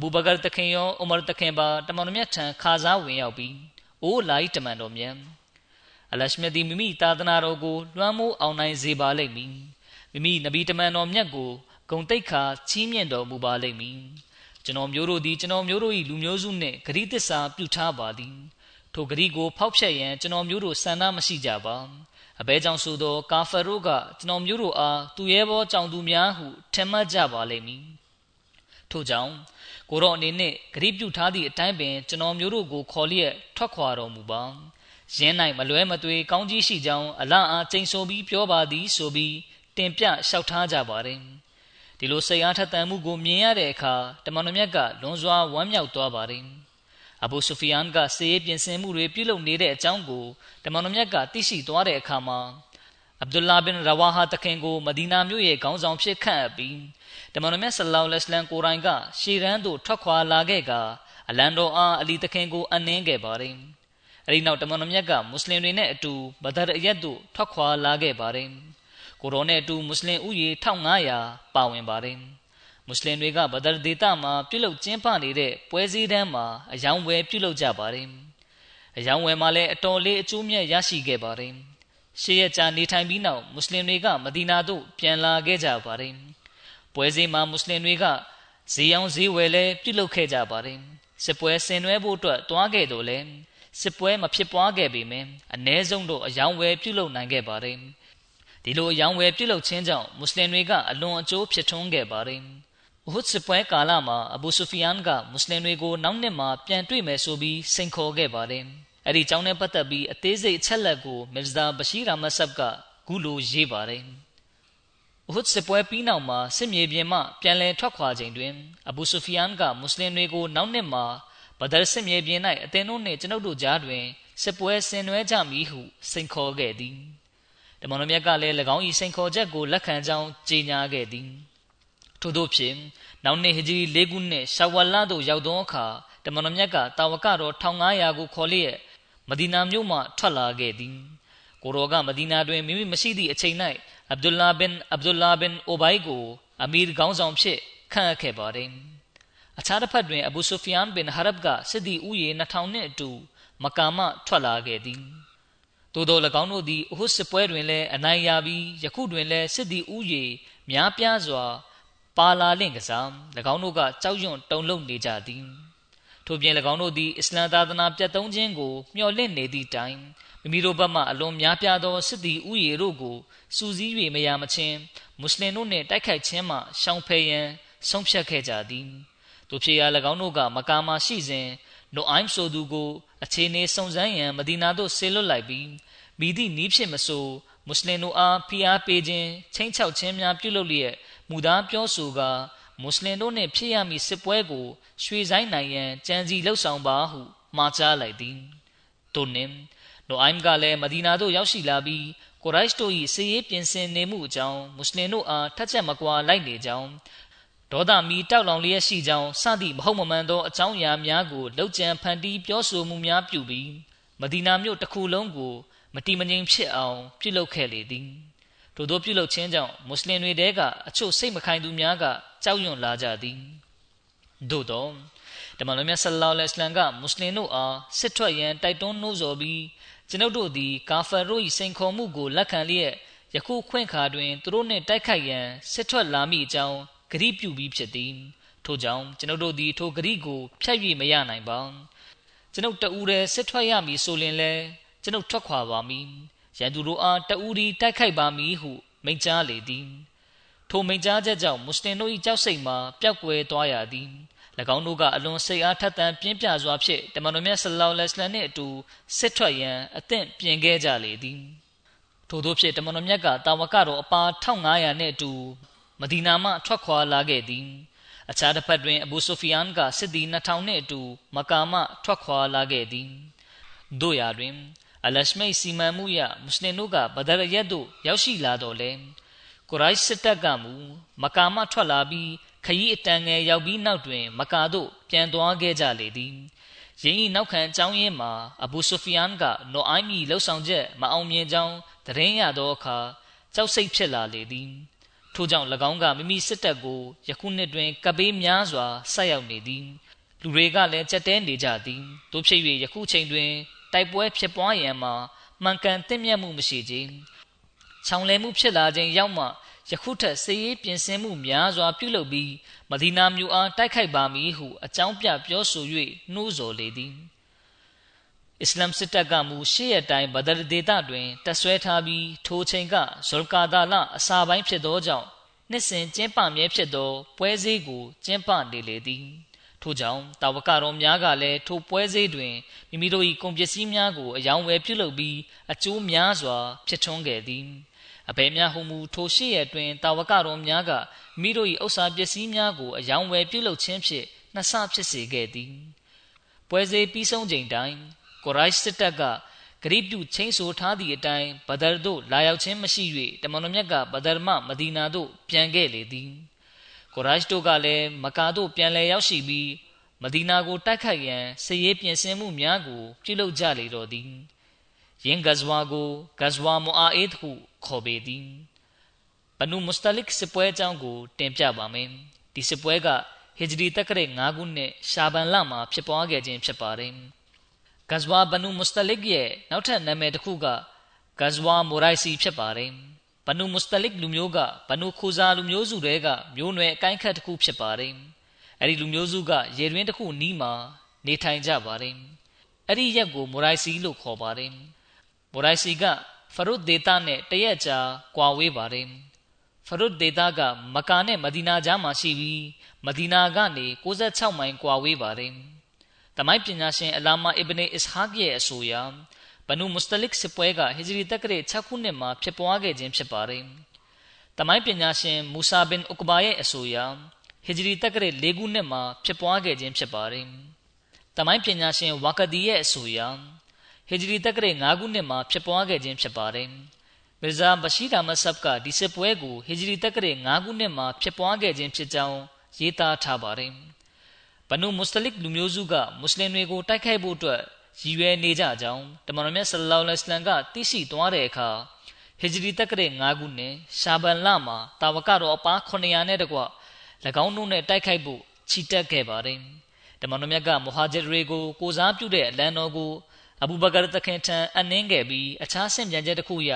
B: ဘူဘကာတခင်ရောအိုမာတခင်ပါတမန်တော်မြတ်ထံခါစားဝင်ရောက်ပြီးအိုးလာဤတမန်တော်မြတ်အလရှမြဒီမိမိသာသနာတော်ကိုလွှမ်းမိုးအောင်နိုင်စေပါလိမ့်မည်မိမိနဗီတမန်တော်မြတ်ကိုဂုံတိတ်ခါချီးမြှင့်တော်မူပါလိမ့်မည်ကျွန်တော်မျိုးတို့သည်ကျွန်တော်မျိုးတို့၏လူမျိုးစုနှင့်ဂရိတစ္ဆာပြုထားပါသည်ထိုဂရီကိုဖောက်ဖျက်ရန်ကျွန်တော်မျိုးတို့ဆန္ဒမရှိကြပါအဘဲကြောင့်ဆိုသောကာဖာတို့ကကျွန်တော်မျိုးတို့အားသူရဲဘောကြောင့်သူများဟုထင်မှတ်ကြပါလိမ့်မည်ထို့ကြောင့် ကိုရောအနေနဲ့ဂရိပြုထားသည့်အတိုင်းပင်ကျွန်တော်မျိုးတို့ကိုခေါ်လျက်ထွက်ခွာတော်မူပါရင်း၌မလွဲမသွေကောင်းကြီးရှိကြောင်းအလအားကျိန်ဆိုပြီးပြောပါသည်ဆိုပြီးတင်ပြလျှောက်ထားကြပါတယ်ဒီလိုစိတ်အားထက်သန်မှုကိုမြင်ရတဲ့အခါတမန်တော်မြတ်ကလွန်စွာဝမ်းမြောက်သွားပါတယ်အဘူဆူဖီယန်ကစေရေးပြင်ဆင်မှုတွေပြုလုပ်နေတဲ့အကြောင်းကိုတမန်တော်မြတ်ကသိရှိသွားတဲ့အခါမှာအဗ်ဒူလာဘင်ရဝါဟာတခင်ကိုမဒီနာမြို့ရဲ့ခေါင်းဆောင်ဖြစ်ခန့်အပ်ပြီး တမန်တော်မြတ်ဆလောလ္လဟ်အလัยဟိကိုရိုင်းကရှေရန်သို့ထွက်ခွာလာခဲ့ကအလန်တော်အားအလီတခင်ကိုအနှင်းခဲ့ပါတယ်။အဲဒီနောက်တမန်တော်မြတ်ကမွတ်စလင်တွေနဲ့အတူဘဒရ်အရက်သို့ထွက်ခွာလာခဲ့ပါတယ်။ကိုရိုနဲ့အတူမွတ်စလင်ဥယေ1500ပါဝင်ပါတယ်။မွတ်စလင်တွေကဘဒရ်ဒေသမှာပြုလုပ်ကျင်းပနေတဲ့ပွဲစည်းတန်းမှာအယောင်ဝယ်ပြုလုပ်ကြပါတယ်။အယောင်ဝယ်မှာလည်းအတော်လေးအကျိုးမြတ်ရရှိခဲ့ပါတယ်။ရှေ့ရကြာနေထိုင်ပြီးနောက်မွတ်စလင်တွေကမဒီနာသို့ပြန်လာခဲ့ကြပါတယ်။ ပွဲစည်းမှာမွတ်စလင်တွေကဈေးရောင်းဈေးဝယ်လည်းပြုလုပ်ခဲ့ကြပါတယ်။စစ်ပွဲဆင်နွှဲဖို့အတွက်တွားခဲ့တော့လဲစစ်ပွဲမဖြစ်ပွားခဲ့ပေမယ့်အ ਨੇ ဆုံးတော့အယောင်ဝယ်ပြုလုပ်နိုင်ခဲ့ပါတယ်။ဒီလိုအယောင်ဝယ်ပြုလုပ်ခြင်းကြောင့်မွတ်စလင်တွေကအလွန်အကျိုးဖြစ်ထွန်းခဲ့ပါတယ်။။ဥဟဒ်စစ်ပွဲကာလမှာအဘူဆူဖီယန်ကမွတ်စလင်တွေကိုနောက်နှစ်မှာပြန်တွေ့မယ်ဆိုပြီးစိန်ခေါ်ခဲ့ပါတယ်။အဲ့ဒီကြောင်းနဲ့ပတ်သက်ပြီးအသေးစိတ်အချက်လက်ကိုမစ္စတာဘရှိရာမဆပ်ကခုလိုရေးပါတယ်။ ဥဟဒ်စစ်ပွဲပြီးနောက်မှာစစ်မြေပြင်မှပြန်လည်ထွက်ခွာချိန်တွင်အဘူဆူဖီယန်ကမွတ်စလင်တွေကိုနောက်နှစ်မှာဘဒရစစ်မြေပြင်၌အသင်တို့နှင့်ကျွန်ုပ်တို့ကြားတွင်စစ်ပွဲဆင်နွှဲကြမည်ဟုစိန်ခေါ်ခဲ့သည်တမန်တော်မြတ်ကလည်း၎င်း၏စိန်ခေါ်ချက်ကိုလက်ခံကြောင်းကြေညာခဲ့သည်ထို့သောဖြင့်နောက်နှစ်ဟဂျရီ၄ခုနှစ်ရှဝလသို့ရောက်သောအခါတမန်တော်မြတ်ကတာဝကတော်1500ကိုခေါ်လျက်မဒီနာမြို့မှထွက်လာခဲ့သည်ကိုရောကမဒီနာတွင်မိမိမရှိသည့်အချိန်၌ အဗ်ဒူလာဘင်အဗ်ဒူလာဘင်အိုဘိုင်ကိုအမီရ်ခေါင်းဆောင်ဖြစ်ခန့်အပ်ခဲ့ပါတယ်အခြားတစ်ဖက်တွင်အဘူဆူဖီယန်ဘင်ဟာရဘ်ကစစ်သည်ဥယေ2000နှင့်အတူမကာမထွက်လာခဲ့သည်သို့သော၎င်းတို့သည်အဟုတ်စစ်ပွဲတွင်လည်းအနိုင်ရပြီးယခုတွင်လည်းစစ်သည်ဥယေများပြားစွာပါလာလင့်ကစား၎င်းတို့ကကြောက်ရွံ့တုန်လှုပ်နေကြသည်ထို့ပြင်၎င်းတို့သည်အစ္စလမ်သာသနာပြတ်သုံးခြင်းကိုမျှော်လင့်နေသည့်တိုင် မိမိတို့ဘက်မှအလွန်များပြားသောစစ်သည်ဥယေတို့ကိုစူးစီး၍မရမချင်းမွတ်စလင်တို့နှင့်တိုက်ခိုက်ခြင်းမှရှောင်ဖယ်ရန်ဆုံးဖြတ်ခဲ့ကြသည်တို့ဖြစ်ရာ၎င်းတို့ကမကာမရှိစဉ်နိုအိုင်ဆိုသူကိုအခြေအနေစုံစမ်းရန်မဒီနာသို့ဆေလွတ်လိုက်ပြီးမိသည့်နီးဖြစ်မဆိုမွတ်စလင်တို့အားဖိအားပေးခြင်းချင်းချောက်ခြင်းများပြုလုပ်လျက်မူသားပြောဆိုကာမွတ်စလင်တို့နှင့်ဖြစ်ရမည့်စစ်ပွဲကိုရွှေဆိုင်နိုင်ရန်ကြံစီလှုပ်ဆောင်ပါဟုမှာကြားလိုက်သည်တို့နှင့် နိုအိုင်ကလည်းမဒီနာသို့ရောက်ရှိလာပြီးကိုရိုက်တို့၏စီးရေးပြင်ဆင်နေမှုအကြောင်းမွတ်စလင်တို့အားထက်ချက်မကွာလိုက်နေကြောင်းဒေါသမီတောက်လောင်လျက်ရှိကြောင်းစသည့်မဟုတ်မမှန်သောအကြောင်းအရာများကိုလှုပ်ကြံဖန်တီးပြောဆိုမှုများပြုပြီးမဒီနာမြို့တစ်ခုလုံးကိုမတိမငြိမ်ဖြစ်အောင်ပြုလုပ်ခဲ့လေသည်ထို့သောပြုလုပ်ခြင်းကြောင့်မွတ်စလင်တွေတဲကအချို့စိတ်မခိုင်သူများကကြောက်ရွံ့လာကြသည်သို့သောတမန်တော်မြတ်ဆလ္လာလဟ်အလိုင်းကမွတ်စလင်တို့အားစစ်ထွက်ရန်တိုက်တွန်းနှိုးဆော်ပြီး ကျွန်ုပ်တို့သည်ကာဖာတို့၏စိန်ခေါ်မှုကိုလက်ခံလျက်ယခုခွင့်ခါတွင်သူတို့နှင့်တိုက်ခိုက်ရန်စစ်ထွက်လာမိအကြောင်းဂရိပြုပြီးဖြစ်သည်ထို့ကြောင့်ကျွန်ုပ်တို့သည်ထိုဂရိကိုဖျက်၍မရနိုင်ပါကျွန်ုပ်တအူးတည်းစစ်ထွက်ရမည်ဆိုရင်လည်းကျွန်ုပ်ထွက်ခွာပါမည်ရန်သူတို့အားတအူးဒီတိုက်ခိုက်ပါမည်ဟုမိန့်ကြားလေသည်ထိုမိန့်ကြားချက်ကြောင့်မွတ်စလင်တို့၏ကြောက်စိတ်မှာပျောက်ကွယ်သွားရသည်၎ င်းတို့ကအလွန်စိတ်အားထက်သန်ပြင်းပြစွာဖြင့်တမန်တော်မြတ်ဆလောလ္လဟ်အလัยဟ်နှင့်အတူစစ်ထွက်ရန်အသင့်ပြင်ခဲ့ကြလေသည်ထို့သောဖြင့်တမန်တော်မြတ်ကတာဝကတော်အပါ1500နှင့်အတူမဒီနာမှထွက်ခွာလာခဲ့သည်အခြားတစ်ဖက်တွင်အဘူဆိုဖီယန်ကစစ်သည်2000နှင့်အတူမကာမှထွက်ခွာလာခဲ့သည်တို့ရာတွင်အလရှမိတ်စီမံမှုရမွတ်စလင်တို့ကဘဒရရက်သို့ရောက်ရှိလာတော့လေကိုရိုက်စစ်တပ်ကမူမကာမှထွက်လာပြီး ခရီးအတန်ငယ်ရောက်ပြီးနောက်တွင် မကာသို့ပြန်သွားခဲ့ကြလေသည်ယင်း၏နောက်ခံအကြောင်းရင်းမှာအဘူဆိုဖီယန်ကနိုအိုင်းမီလှုပ်ဆောင်ချက်မအောင်မြင်ကြောင်းသတင်းရသောအခါကြောက်စိတ်ဖြစ်လာလေသည်ထို့ကြောင့်၎င်းကမိမိစစ်တပ်ကိုယခုနှစ်တွင်ကပ်ပေးများစွာဆက်ရောက်နေသည်လူတွေကလည်းကြက်တဲနေကြသည်တို့ဖြစ်၍ယခုချိန်တွင်တိုက်ပွဲဖြစ်ပွားရန်မှာမှန်ကန်တင့်မြတ်မှုမရှိခြင်းချောင်လည်မှုဖြစ်လာခြင်းရောက်မှ ယခုထက်စေရေးပြင်ဆင်မှုများစွာပြုလုပ်ပြီးမဒီနာမြို့အားတိုက်ခိုက်ပါမည်ဟုအကြောင်းပြပြောဆို၍နှိုးဆော်လေသည်အစ္စလမ်စစ်တပ်ကမူရှေ့ရတိုင်းဘဒရဒေတာတွင်တက်ဆွဲထားပြီးထိုချိန်ကဇောလ်ကာဒါလအစာပိုင်းဖြစ်သောကြောင့်နှစ်စဉ်ကျင်းပမြဲဖြစ်သောပွဲစည်းကိုကျင်းပနေလေသည်ထို့ကြောင့်တာဝကတော်များကလည်းထိုပွဲစည်းတွင်မိမိတို့၏ကုန်ပစ္စည်းများကိုအယောင်ဝယ်ပြုလုပ်ပြီးအကျိုးများစွာဖြစ်ထွန်းခဲ့သည် အဘယ်များဟုမူထိုရှိရတွင်တာဝကတော်များကမိတို့၏ဥစ္စာပစ္စည်းများကိုအယောင်ဝယ်ပြုလုပ်ခြင်းဖြင့်နှစ်ဆဖြစ်စေခဲ့သည်ပွဲစည်းပြီးဆုံးချိန်တိုင်းကိုရိုက်စစ်တပ်ကဂရိပြုချင်းဆိုထားသည့်အတိုင်းဘဒရသို့လာရောက်ခြင်းမရှိ၍တမန်တော်မြတ်ကဘဒရမမဒီနာသို့ပြန်ခဲ့လေသည်ကိုရိုက်တို့ကလည်းမကာသို့ပြန်လည်ရောက်ရှိပြီးမဒီနာကိုတိုက်ခိုက်ရန်စည်ရေးပြင်ဆင်မှုများကိုပြုလုပ်ကြလေတော့သည် ယင်းဂဇဝါကိုဂဇဝါမူအာအစ်ဟုခေါ်ပေသည်ဘနုမုစတလစ်စစ်ပွဲအကြောင်းကို တင်ပြပါမယ်ဒီစစ်ပွဲကဟီဂျရီတက္ကရာ9ခုနှစ်ရှာဘန်လမှာဖြစ်ပွားခဲ့ခြင်းဖြစ်ပါတယ်ဂဇဝါဘနုမုစတလစ်ရဲ့နောက်ထပ်နာမည်တစ်ခုကဂဇဝါမိုရိုက်စီဖြစ်ပါတယ်ဘနုမုစတလစ်လူမျိုးကဘနုခူဇာလူမျိုးစုတွေကမျိုးနွယ်အကိုင်းခတ်တစ်ခုဖြစ်ပါတယ်အဲ့ဒီလူမျိုးစုကရေတွင်းတစ်ခုနီးမှာနေထိုင်ကြပါတယ်အဲ့ဒီရက်ကိုမိုရိုက်စီလို့ခေါ်ပါတယ် မိုရိုက်စီကဖရုတ်ဒေတာနဲ့တရက်ကြာကွာဝေးပါတယ်ဖရုတ်ဒေတာကမကာနဲ့မဒီနာကြားမှာရှိပြီးမဒီနာကနေ66မိုင်ကွာဝေးပါတယ်တမိုင်းပညာရှင်အလာမာအစ်ဘနေအစ်ဟာဂ်ရဲ့အဆိုအရဘနုမုစတလစ်စစ်ပွဲကဟီဂျရီတက္ကရာ6ခုနှစ်မှာဖြစ်ပွားခဲ့ခြင်းဖြစ်ပါတယ်တမိုင်းပညာရှင်မူဆာဘင်ဥကဘာရဲ့အဆိုအရဟီဂျရီတက္ကရာ၄ခုနှစ်မှာဖြစ်ပွားခဲ့ခြင်းဖြစ်ပါတယ်။တမိုင်းပညာရှင်ဝါကဒီရဲ့အဆိုအရ ဟီဂျရီတက္ကရာ၅ခုနှစ်မှာဖြစ်ပွားခဲ့ခြင်းဖြစ်ပါတယ်။မီဇာဘရှိဒါမဆပ်ကဒီစစ်ပွဲကိုဟီဂျရီတက္ကရာ၅ခုနှစ်မှာဖြစ်ပွားခဲ့ခြင်းဖြစ်ကြောင်းရေးသားထားပါတယ်။ဘနုမုစတလစ်လူမျိုးစုကမွတ်စလင်တွေကိုတိုက်ခိုက်ဖို့အတွက်ရည်ရွယ်နေကြကြောင်းတမန်တော်မြတ်ဆလလောလ္လဟ်အလัยဟိဝါစလမ်ကသိရှိသွားတဲ့အခါဟဂျရီတက္ကရာ9ခုနှစ်ရှာဘန်လမှာတာဝကတော်အပား900နဲ့တကွ၎င်းတို့နဲ့တိုက်ခိုက်ဖို့ချီတက်ခဲ့ပါတယ်။တမန်တော်မြတ်ကမူဟာဂျစ်တွေကိုကိုစားပြုတဲ့အလံတော်ကို အဘူဘကာတခင်ထံအနှင်းခဲ့ပြီးအခြားဆင့်ပြန်ချက်တစ်ခုအရ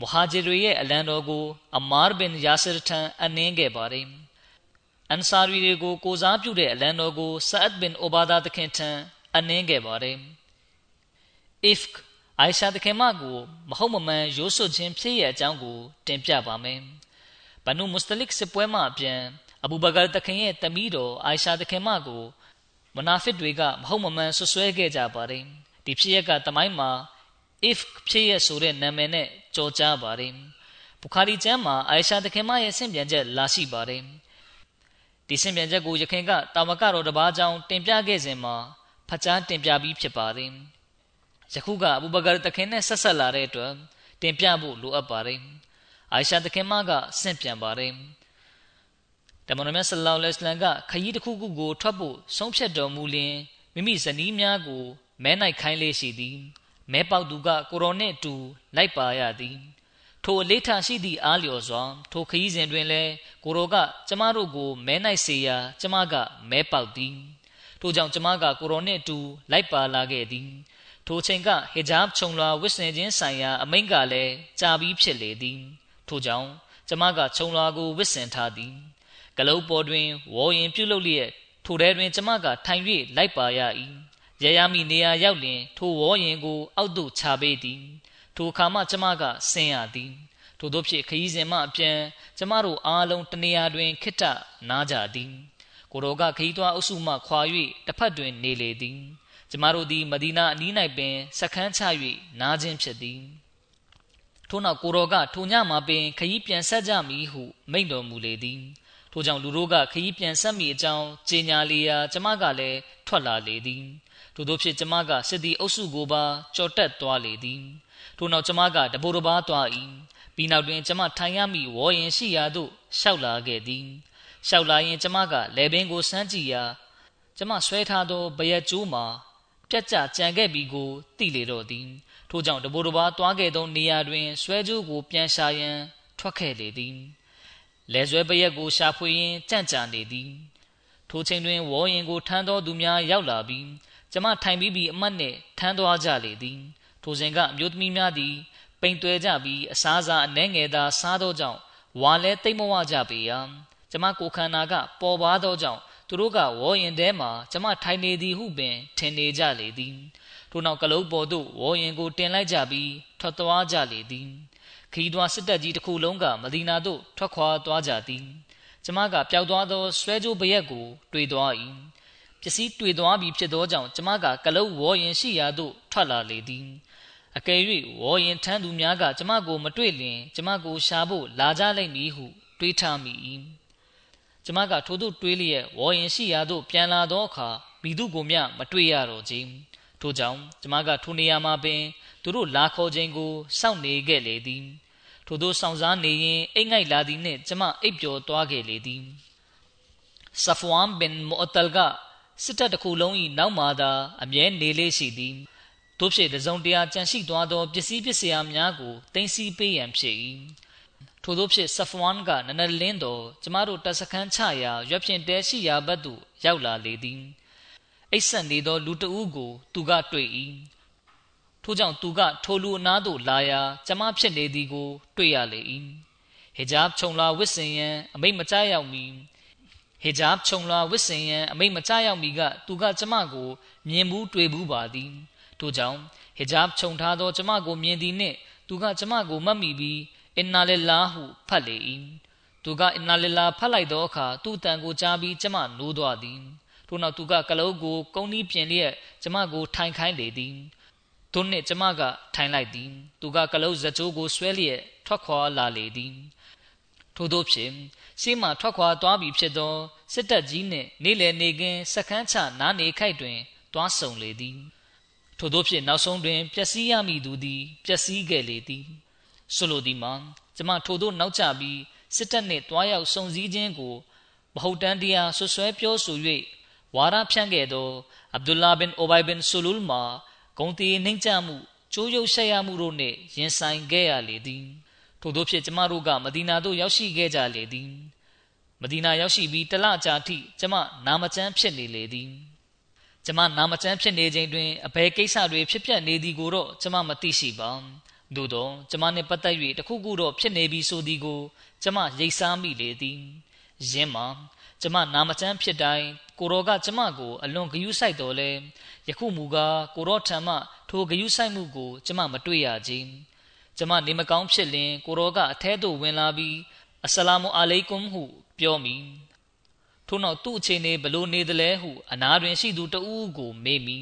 B: မူဟာဂျစ်တွေရဲ့အလံတော်ကိုအမာဘင်ယာဆာထံအနှင်းခဲ့ပါတယ်။အန်ဆာရီတွေကိုကိုစားပြုတဲ့အလံတော်ကိုဆာအတ်ဘင်အိုဘာဒါတခင်ထံအနှင်းခဲ့ပါတယ်။ ifk အိုင်ရှာတခင်မကိုမဟုတ်မမှန်ရိုးစွခြင်းဖြစ်ရဲ့အကြောင်းကို တင်ပြပါမယ်။ဘနုမုစတလစ်စစ်ပွဲမှာအပြန်အဘူဘကာတခင်ရဲ့တမီးတော်အိုင်ရှာတခင်မကိုမနာဖစ်တွေကမဟုတ်မမှန်ဆွဆွဲခဲ့ကြပါတယ်။ ဒီဖြစ်ရက်ကတမိုင်းမှာ if ဖြစ်ရဆိုတဲ့နာမည်နဲ့ကြော်ကြားပါတယ်။ဘူခါရီကျမ်းမှာအိုင်ရှာတခင်မရဲ့ဆင့်ပြန်ချက်လာရှိပါတယ်။ဒီဆင့်ပြန်ချက်ကိုယခင်ကတာဝကတော်တပါးကြောင့်တင်ပြခဲ့စဉ်မှာဖတ်ကြားတင်ပြပြီးဖြစ်ပါတယ်။ယခုကအဘူဘကာတခင်နဲ့ဆက်ဆက်လာတဲ့အတွက်တင်ပြဖို့လိုအပ်ပါတယ်။အိုင်ရှာတခင်မကဆင့်ပြန်ပါတယ်။တမန်တော်မြတ်ဆလ္လာလဟ်အလัยဟိဝါစလမ်ကခရီးတစ်ခုခုကိုထွက်ဖို့ဆုံးဖြတ်တော်မူလျင်မိမိဇနီးများကို မဲနိုင်ခိုင်းလေးရှိသည်။မဲပေါက်သူကကိုရောနှင့်အတူလိုက်ပါရသည်။ထိုအလေးထားရှိသည့်အားလျော်စွာထိုခရီးစဉ်တွင်လည်းကိုရောကကျမတို့ကိုမဲနိုင်စေရာကျမကမဲပေါက်သည်။ထို့ကြောင့်ကျမကကိုရောနှင့်အတူလိုက်ပါလာခဲ့သည်။ထိုချိန်ကဟီဂျပ်ခြုံလွှာဝတ်ဆင်ခြင်းဆိုင်ရာအမိန့်ကလည်းကြာပြီးဖြစ်လေသည်ထို့ကြောင့်ကျမကခြုံလွှာကိုဝတ်ဆင်ထားသည်ကလုတ်ပေါ်တွင်ဝေါ်ရင်ပြုတ်လုလျက်ထိုထဲတွင်ကျမကထိုင်၍လိုက်ပါရ၏ ရရမိနေရာရောက်လျင် ထိုဝေါ်ရင်ကို အောက်သို့ချပေးသည် ထိုအခါမှကျမကဆင်းရသည် ထို့သောဖြင့်ခရီးစဉ်မှအပြန်ကျမတို့အားလုံးတနေရာတွင်ခိတ္တနားကြသည်ကိုတော်ကခရီးသွားအုပ်စုမှခွာ၍တစ်ဖက်တွင်နေလေသည်ကျမတို့သည်မဒီနာအနီး၌ပင်စခန်းချ၍နားခြင်းဖြစ်သည်ထို့နောက်ကိုတော်ကထိုညမှာပင်ခရီးပြန်ဆက်ကြမည်ဟုမိန့်တော်မူလေသည်ထို့ကြောင့်လူတို့ကခရီးပြန်ဆက်မိအကြောင်းကြေညာလျာကျမကလည်းထွက်လာလေသည် ထို့သောဖြင့်ကျမကစစ်သည်အုပ်စုကိုပါကြော်တက်သွားလေသည်ထို့နောက်ကျမကတပိုတပါးသွား၏ပြီးနောက်တွင်ကျမထိုင်ရမိဝေါ်ရင်ရှိရာသို့ရှောက်လာခဲ့သည်ရှောက်လာရင်ကျမကလေပင်ကိုစမ်းကြည့်ရာကျမဆွဲထားသောဗရက်ကျိုးမှာပြက်ကျကြံခဲ့ပြီးကိုသိလေတော့သည်ထို့ကြောင့်တဘိုးတဘာသွားခဲ့သောနေရာတွင်ဆွဲကြိုးကိုပြန်ရှာရန်ထွက်ခဲ့လေသည်လဲဆွဲပရက်ကိုရှာဖွေရင်းကြံ့ကြာနေသည်ထိုချိန်တွင်ဝေါ်ရင်ကိုထမ်းသောသူများရောက်လာပြီး ကျမထိုင်ပြီးပြီးအမတ်နှင့်ထမ်းသွားကြလေသည်ထိုစဉ်ကအမျိုးသမီးများသည်ပိန်တွယ်ကြပြီးအစားအစာအနှဲငယ်သာစားသောကြောင့်ဝါလဲတိတ်မဝကြပေရာကျမကိုခန္ဓာကပေါ်ပါသောကြောင့်သူတို့ကဝေါ်ရင်ထဲမှာကျမထိုင်နေသည်ဟုပင်ထင်နေကြလေသည်ထို့နောက်ကလုတ်ပေါ်သို့ဝေါ်ရင်ကိုတင်လိုက်ကြပြီးထွက်သွားကြလေသည်ခီးသွားစစ်တပ်ကြီးတစ်ခုလုံးကမဒီနာသို့ထွက်ခွာသွားကြသည်ကျမကပျောက်သွားသောဆွဲကြိုးပရက်ကိုတွေ့သွား၏ ပစ္စည်းတွေ့သွားပြီးဖြစ်သောကြောင့်ကျမကကလုတ်ဝေါ်ရင်ရှိရာသို့ထွက်လာလေသည်အကယ်၍ဝေါ်ရင်ထမ်းသူများကကျမကိုမတွေ့လျင်ကျမကိုရှာဖို့လာကြလိမ့်မည်ဟုတွေးထားမိ၏ကျမကထိုသို့တွေးလျက်ဝေါ်ရင်ရှိရာသို့ပြန်လာသောအခါမိသူကိုမျှမတွေ့ရတော့ခြင်းထို့ကြောင့်ကျမကထိုနေရာမှာပင်သူတို့လာခေါ်ခြင်းကိုစောင့်နေခဲ့လေသည်ထို့သောဆောင်စားနေရင်အိတ်ငိုက်လာသည်နှင့်ကျမအိပ်ပျော်သွားခဲ့လေသည်ဆဖဝမ်ဘင်မူအတလ်က စစ်တပ်တစ်ခုလုံး၏နောက်မှသာအမြဲနေလေးရှိသည်တို့ဖြစ်တစုံတရာကြန့်ရှိသွားသောပစ္စည်းပစ္စယများကိုတင်စီပေးရန်ဖြစ်၏ထို့သောဖြင့်ဆဖဝမ်ကနနလင်းတော်ကျမတို့တပ်စခန်းချရာရွက်ဖြင့်တဲရှိရာဘက်သို့ရောက်လာလေသည်အိတ်ဆက်နေသောလူတဦးကို သူကတွေ့၏ထို့ကြောင့်သူကထိုလူအနားသို့လာရာကျမဖြစ်နေသည်ကို တွေ့ရလေ၏ဟီဂျပ်ခြုံလာဝစ်စင်ရန်အမိတ်မကြရောက်မီ ဟီဂျပ်ခြုံလာဝစ်စင်ရန်အမိတ်မကြရောက်မီကသူကကျမကိုမြင်ဘူးတွေ့ဘူးပါသည်ထို့ကြောင့်ဟီဂျပ်ခြုံထားသောကျမကိုမြင်သည်နှင့်သူကကျမကိုမှတ်မိပြီးအင်နာလလာဟုဖတ်လေ၏သူကအင်နာလလာဖတ်လိုက်သောအခါသူ့တန်ကိုကြားပြီးကျမနိုးသွားသည်ထို့နောက်သူကကလုတ်ကိုကုန်းနီးပြင်လျက်ကျမကိုထိုင်ခိုင်းလေသည်သူနှင့်ကျမကထိုင်လိုက်သည်သူကကလုတ်ဇကြိုးကိုဆွဲလျက်ထွက်ခွာလာလေသည်ထို့သောဖြင့် ရှေးမှထွက်ခွာသွားပြီဖြစ်သောစစ်တပ်ကြီးနှင့်နေလည်နေကင်းစခန်းချနားနေခိုက်တွင်တွားဆုံလေသည်ထို့သောဖြင့်နောက်ဆုံးတွင်ပျက်စီးရမည်သူသည်ပျက်စီးခဲ့လေသည်ဆိုလိုသည်မှာကျမထို့သောနောက်ကျပြီးစစ်တပ်နှင့်တွားရောက်ဆုံစည်းခြင်းကိုမဟုတ်တမ်းတရားဆွဆွဲပြောဆို၍ဝါရဖြန့်ခဲ့သောအဗ်ဒူလာဘင်အိုဘိုင်ဘင်ဆူလူလ်မှာဂုံတီနှိမ့်ချမှုကျိုးရုပ်ဆက်ရမှုတို့နှင့်ရင်ဆိုင်ခဲ့ရလေသည် ထို့သောဖြင့်ကျမတို့ကမဒီနာသို့ရောက်ရှိခဲ့ကြလေသည်မဒီနာရောက်ရှိပြီးတလကြာထိကျမနာမကျန်းဖြစ်နေလေသည်ကျမနာမကျန်းဖြစ်နေချိန်တွင်အဘယ်ကိစ္စတွေဖြစ်ပျက်နေသည်ကိုတော့ကျမမသိရှိပါသို့တော့ကျမနှင့်ပတ်သက်၍တခုခုတော့ဖြစ်နေပြီဆိုသည်ကိုကျမရိပ်စားမိလေသည်ယင်းမှာကျမနာမကျန်းဖြစ်တိုင်းကိုရောကကျမကိုအလွန်ဂယုစိုက်တော်လဲယခုမူကားကိုရောထံမှထိုဂယုစိုက်မှုကိုကျမမတွေ့ရခြင်း ကျမနေမကောင်းဖြစ်လင်ကိုရောကအထဲသို့ဝင်လာပြီးအစလာမအလိကွမ်ဟုပြောမိထို့နောက်သူ့အခြေအနေဘလို့နေသလဲဟုအနာတွင်ရှိသူတဦးကိုမေးမိ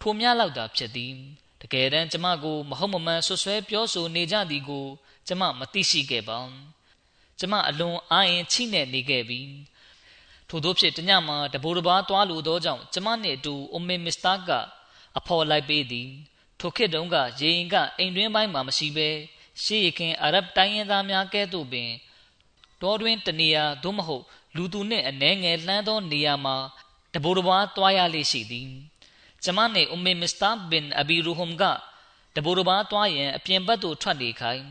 B: ထိုမြလောက်တာဖြစ်သည်တကယ်တမ်းကျမကိုမဟုတ်မမှန်ဆွဆွဲပြောဆိုနေကြသည်ကို ကျမမသိရှိခဲ့ပါကျမအလွန်အားရင်ချိနဲ့နေခဲ့ပြီးထို့သောဖြင့်တညမှာတဘိုးတစ်ပါးသွားလိုသောကြောင့်ကျမနှင့်အတူအမေမစ္စတာကအဖော်လိုက်ပေးသည် ထိုခေတ်တုန်းကရေရင်ကအိမ်တွင်းပိုင်းမှာမရှိဘဲရှေးရခင်အာရဗ်တိုင်းရင်းသားများကဲ့သို့ပင်တောတွင်တနေရာသို့မဟုတ် လူသူနှင့်အနှဲငယ်လှမ်းသောနေရာမှာတဘိုးတစ်ပါးသွားရလေရှိသည်ကျမနှင့်အမေမစ္စတာဘင်အဘီရူဟွမ်ကတဘိုးတစ်ပါးသွားရန်အပြင်ဘက်သို့ထွက်နေခိုင်း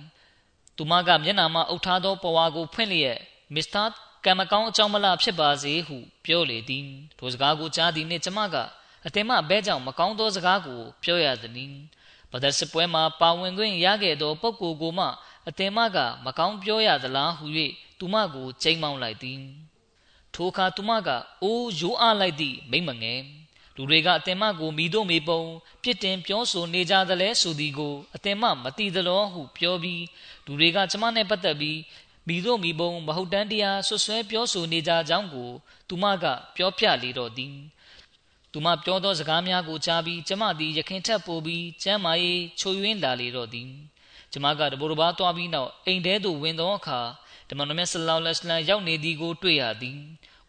B: သူမကမျက်နှာမှာအုပ်ထားသောပဝါကိုဖွင့်လျက်မစ္စတာကံမကောင်းအကြောင်းမလားဖြစ်ပါစေဟု ပြောလေသည်ထိုစကားကိုကြားသည်နှင့်ကျမက အတင်မဘဲကြောင့်မကောင်းသောစကားကို ပြောရသည်ဘဒတ်စပွဲမှာပါဝင်ခွင့်ရခဲ့သောပုဂ္ဂိုလ်ကိုမှအတင်မက မကောင်းပြောရသလားဟု၍သူမကိုချိန်မောင်းလိုက်သည်ထိုအခါသူမကအိုးရိုးအားလိုက်သည့်မိမငယ်လူတွေကအတင်မကိုမိတို့မိပုံပြစ်တင်ပြောဆိုနေကြသလဲဆိုသည်ကိုအတင်မမသိသလောဟုပြောပြီးလူတွေကကျမနဲ့ပတ်သက်ပြီးမိတို့မိဘုံမဟုတ်တန်းတရားဆွဆွဲပြောဆိုနေကြကြောင်းကိုသူမကပြောပြလေတော့သည် သူမပြောသောစကားများကိုကြားပြီးကျမသည်ရခင်ထက်ပိုပြီးကျမ်းမာရေးချိုယွင်းလာလေတော့သည်ကျမကတဘောတဘာသွားပြီးနောက်အိမ်ထဲသို့ဝင်သောအခါဓမ္မနမဆလောလ္လဟ်အလัยဟ်ရောက်နေသည်ကိုတွေ့ရသည်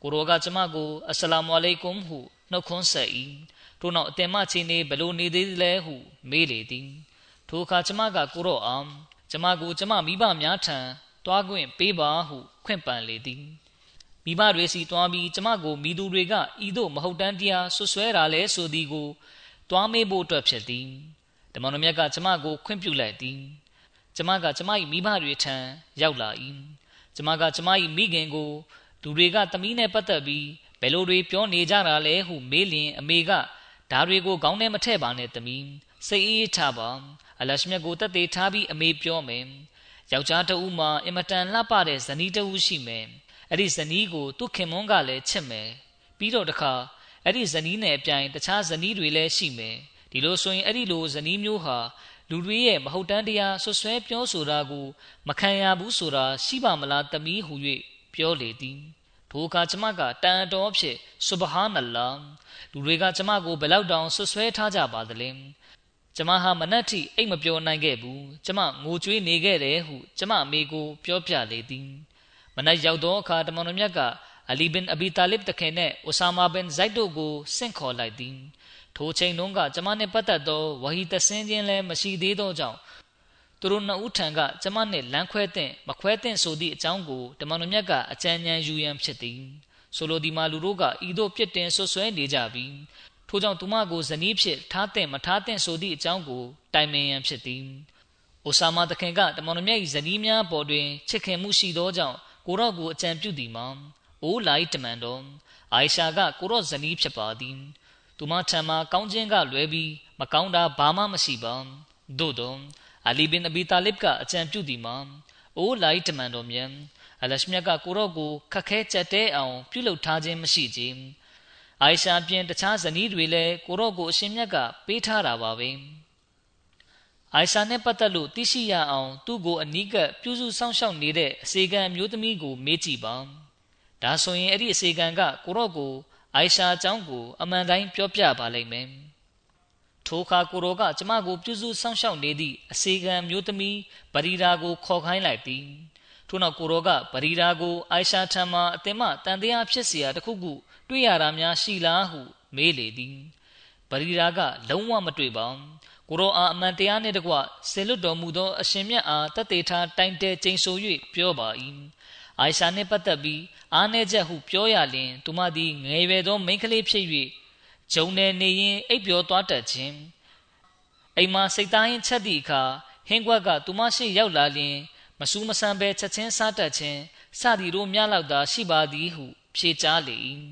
B: ကိုရောကကျမကိုအစ္စလာမ်အလိုင်ကွမ်ဟုနှုတ်ခွန်းဆက်၏ထို့နောက်အတင်မချင်းနေဘလို့နေသေးလဲဟုမေးလေသည်ထိုအခါကျမကကိုရောအောင်ကျမကိုကျမမိဘများထံတွားခွင့်ပေးပါဟုခွင့်ပန်လေသည် မိဘတွေစီတွားပြီးကျမကိုမိသူတွေကဤသို့မဟုတ်တမ်းတရားဆွဆွဲတာလဲဆိုသည်ကိုတွားမေးဖို့အတွက်ဖြစ်သည်ဓမ္မတော်မြတ်ကကျမကိုခွင့်ပြုလိုက်သည်ကျမကကျမ၏မိဘတွေထံရောက်လာ၏ကျမကကျမ၏မိခင်ကိုလူတွေကသမီးနဲ့ပတ်သက်ပြီးဘယ်လိုတွေပြောနေကြတာလဲဟုမေးလျင်အမေကဒါတွေကိုခေါင်းထဲမထည့်ပါနဲ့သမီးစိတ်အေးထားပါအလရှမြတ်ကိုတက်သေးထားပြီးအမေပြောမယ်ယောက်ျားတဦးမှာအင်မတန်လှပတဲ့ဇနီးတဦးရှိမယ် အဲ့ဒီဇနီးကိုသူ့ခင်မွန်းကလည်းချစ်မယ်ပြီးတော့တခါအဲ့ဒီဇနီးနဲ့အပြိုင်တခြားဇနီးတွေလည်းရှိမယ်ဒီလိုဆိုရင်အဲ့ဒီလိုဇနီးမျိုးဟာလူတွေရဲ့မဟုတ်တမ်းတရားဆွဆွဲပြောဆိုတာကိုမခံရဘူးဆိုတာရှိပါမလားတမီးဟု၍ပြောလေသည်ထိုအခါကျမကတန်တော်ဖြစ်ဆူဘဟာနလာလူတွေကကျမကိုဘယ်လောက်တောင်ဆွဆွဲထားကြပါသလဲကျမဟာမနက်ထိအိတ်မပြောနိုင်ခဲ့ဘူးကျမငိုကြွေးနေခဲ့တယ်ဟုကျမအမေကိုပြောပြလေသည် မနက်ရောက်သောအခါတမန်တော်မြတ်ကအလီဘင်အဘီတာလစ်တခင်နဲ့အိုဆာမာဘင်ဇိုက်တို့ကိုဆင့်ခေါ်လိုက်သည်ထိုချိန်တုန်းကကျမနှင့်ပတ်သက်သောဝဟီတဆင်းခြင်းလည်းမရှိသေးသောကြောင့်သူတို့နှစ်ဦးထံကကျမနှင့်လမ်းခွဲတဲ့မခွဲတဲ့ဆိုသည့်အကြောင်းကိုတမန်တော်မြတ်ကအကြံဉာဏ်ယူရန်ဖြစ်သည်ဆိုလိုဒီမာလူတို့ကဤသို့ပြစ်တင်ဆွဆွဲနေကြပြီးထို့ကြောင့်သူမကိုဇနီးဖြစ်ထားတဲ့မထားတဲ့ဆိုသည့်အကြောင်းကိုတိုင်ပင်ရန်ဖြစ်သည်အိုဆာမာတခင်ကတမန်တော်မြတ်၏ဇနီးများပေါ်တွင်ချစ်ခင်မှုရှိသောကြောင့် ကိုရော့ကိုအကြံပြုသည်မှာအိုလိုက်တမန်တော်အိုင်ရှာကကိုရော့ဇနီးဖြစ်ပါသည်သူမထံမှာကောင်းခြင်းကလွဲပြီးမကောင်းတာဘာမှမရှိပါသို့တော့အလီဘင်အဘီတာလစ်ကအကြံပြုသည်မှာအိုလိုက်တမန်တော်မြတ်အလရှမြတ်ကကိုရော့ကိုခက်ခဲကြက်တဲအောင်ပြုလုပ်ထားခြင်းမရှိခြင်းအိုင်ရှာပြင်တခြားဇနီးတွေလည်းကိုရော့ကိုအရှင်မြတ်ကပေးထားတာပါပဲ အိုင်ရှာနဲ့ပတ်သက်လို့သိရှိရအောင်သူ့ကိုအနီးကပ်ပြုစုစောင့်ရှောက်နေတဲ့အစေခံမျိုးသမီးကိုမေးကြည့်ပါဒါဆိုရင်အဲ့ဒီအစေခံကကိုရော့ကိုအိုင်ရှာအကြောင်းကိုအမှန်တိုင်းပြောပြပါလိမ့်မယ်ထိုအခါကိုရောကကျမကိုပြုစုစောင့်ရှောက်နေသည့်အစေခံမျိုးသမီးဗရီရာကိုခေါ်ခိုင်းလိုက်သည် ထို့နောက်ကိုရောကပရီရာကိုအိုင်ရှာထံမှအသင်မှတန်တရားဖြစ်เสียတခုခုတွေ့ရတာများရှိလားဟုမေးလေသည်ပရီရာကလုံးဝမတွေ့ပါ ကိုရောအားအမှန်တရားနှင့်တကွဆေလွတ်တော်မူသောအရှင်မြတ်အားတသက်ထားတိုင်တဲကျိန်ဆို၍ပြောပါ၏အိုင်ရှာနှင့်ပတ်သက်ပြီးအားနည်းချက်ဟုပြောရလျင်သူမသည်ငယ်ရွယ်သောမိန်းကလေးဖြစ်၍ဂျုံနယ်နေရင်အိပ်ပျော်သွားတတ်ခြင်းအိမ်မှာစိတ်သားရင်ချက်သည့်အခါဟင်းကွက်ကသူမရှိရောက်လာလျင်မဆူးမဆန်ပဲချက်ချင်းစားတတ်ခြင်းစသည်တို့များလောက်သာရှိပါသည်ဟုဖြေကြားလေ၏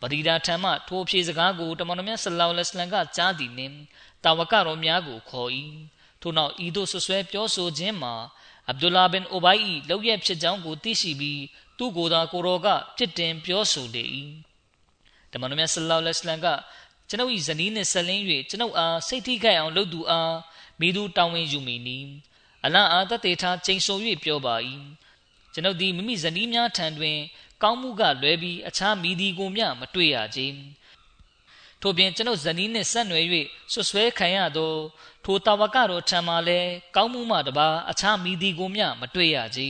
B: ပရိဒါထံမှထိုဖြေစကားကိုတမန်တော်မြတ်ဆလောလ္လဟ်အလိုင်းကကြားသည်နှင့် တာဝကတော်များကိုခေါ်၏ထို့နောက်ဤသို့ဆွဆွဲပြောဆိုခြင်းမှာအဗ်ဒူလာဘင်အိုဘိုင်၏လောက်ရဖြစ်ကြောင်းကိုသိရှိပြီးသူ့ကိုယ်သာကိုရောကပြစ်တင်ပြောဆိုလေ၏တမန်တော်မြတ်ဆလောလ္လဟ်အလိုင်းကကျွန်ုပ်၏ဇနီးနှင့်ဆက်လင်း၍ကျွန်ုပ်အားစိတ်ထိခိုက်အောင်လုပ်သူအားမိသူတောင်းဝင်ယူမိနီအလံအားတသေးထားချိန်ဆို၍ပြောပါ၏ကျွန်ုပ်သည်မိမိဇနီးများထံတွင် ကောင်းမှုကလွဲပြီးအခြားမိသည်ကိုမျှမတွေ့ရကြ ထို့ပြင်ကျွန်ုပ်ဇနီးနှင့်ဆက်နွယ်၍ဆွဆွဲခံရသောထိုတာဝကတော်ထံမှလည်းကောင်းမှုမှတပါအခြားမိသည်ကိုမျှမတွေ့ရကြ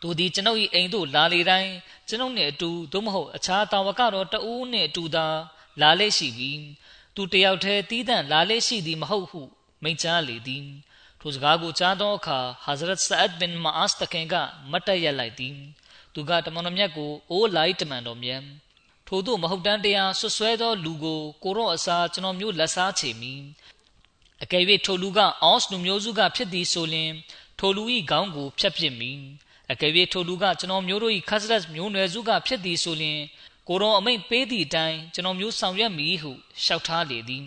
B: သူသည်ကျွန်ုပ်၏အိမ်သို့လာလေတိုင်းကျွန်ုပ်နှင့်အတူသို့မဟုတ်အခြားတာဝကတော်တဦးနှင့်အတူသာလာလေရှိပြီးသူတယောက်တည်းတီးတန့်လာလေရှိသည်မဟုတ်ဟုမိန့်ကြားလေသည်ထိုစကားကိုကြားသောအခါဟာဇရတ်ဆအဒ်ဘင်မာအစ်တခင်ကမတ်တက်ရလိုက်သည်သူကတမန်တော်မြတ်ကိုအိုးလိုက်တမန်တော်မြတ် ထို့သို့မဟုတ်တမ်းတရားဆွဆွဲသောလူကိုကိုရော့အစားကျွန်တော်မျိုးလက်စားချေမိအကယ်၍ထိုလူကအော့စ်လူမျိုးစုကဖြစ်သည်ဆိုလျှင်ထိုလူ၏ခေါင်းကိုဖျက်ပစ်မိအကယ်၍ထိုလူကကျွန်တော်မျိုးတို့၏ခတ်စရက်မျိုးနွယ်စုကဖြစ်သည်ဆိုလျှင်ကိုရောအမိန့်ပေးသည့်အတိုင်းကျွန်တော်မျိုးဆောင်ရွက်မိဟုလျှောက်ထားလေသည်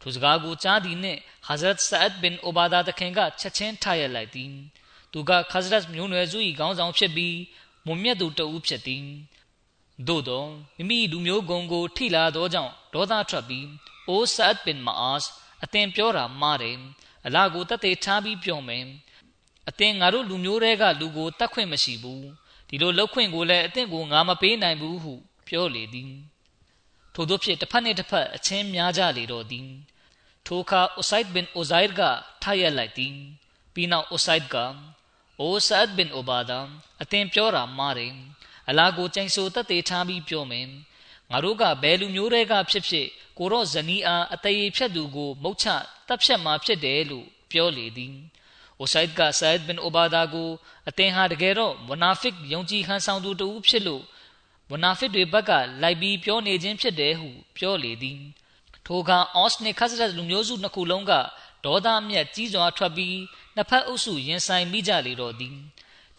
B: ထိုစကားကိုကြားသည်နှင့်ဟာဇရတ်ဆအဒ်ဘင်အိုဘာဒါတခင်ကချက်ချင်းထရလိုက်သည်သူကခါဇရတ်မျိုးနွယ်စု၏ခေါင်းဆောင်ဖြစ်ပြီးမွန်မြတ်သူတဦးဖြစ်သည် သို့သောမိမိလူမျိုးဂုံကို ထိလာသောကြောင့်ဒေါသထွက်ပြီးအိုဆအဒ်ဘင်မာအာစ်အသင်ပြောတာမှားတယ်အလာကိုတသက်ထားပြီးပြောမယ်အသင်ငါတို့လူမျိုးတွေကလူကိုတတ်ခွင့်မရှိဘူးဒီလိုလောက်ခွင့်ကိုလည်းအသင်ကိုငါမပေးနိုင်ဘူးဟု ပြောလေသည်ထို့သောဖြင့်တစ်ဖက်နှင့်တစ်ဖက်အချင်းများကြလေတော့သည်ထိုအခါဥဆိုင်ဘင်ဥဇိုင်ကထားရလိုက်သည်ပြီးနောက်ဥဆိုင်ကအိုဆတ်ဘင်အိုဘာဒါအသင်ပြောတာမှားတယ် အလာကိုကြိုင်ဆိုတက်သေးထားပြီးပြောမယ်ငါတို့ကဘယ်လူမျိုးတွေကဖြစ်ဖြစ်ကိုတော့ဇနီးအားအသေးဖြတ်သူကို မုတ်ချတပ်ဖြတ်မှာဖြစ်တယ်လို့ပြောလေသည်အိုဆိုင်ကဆတ်ဘင်အိုဘာဒါကိုအသင်ဟာတကယ်တော့ဝနာဖစ်ယုံကြည်ဟန်ဆောင်သူတဦးဖြစ်လို့ဝနာဖစ်တွေဘက်ကလိုက်ပြီးပြောနေခြင်းဖြစ်တယ်ဟုပြောလေသည်ထိုအခါအော့စ်နစ်ခတ်စရက်လူမျိုးစုနှစ်ခုလုံးကဒေါသအမျက်ကြီးစွာထွက်ပြီးနှစ်ဖက်အုပ်စုရင်ဆိုင်မိကြလေတော့သည်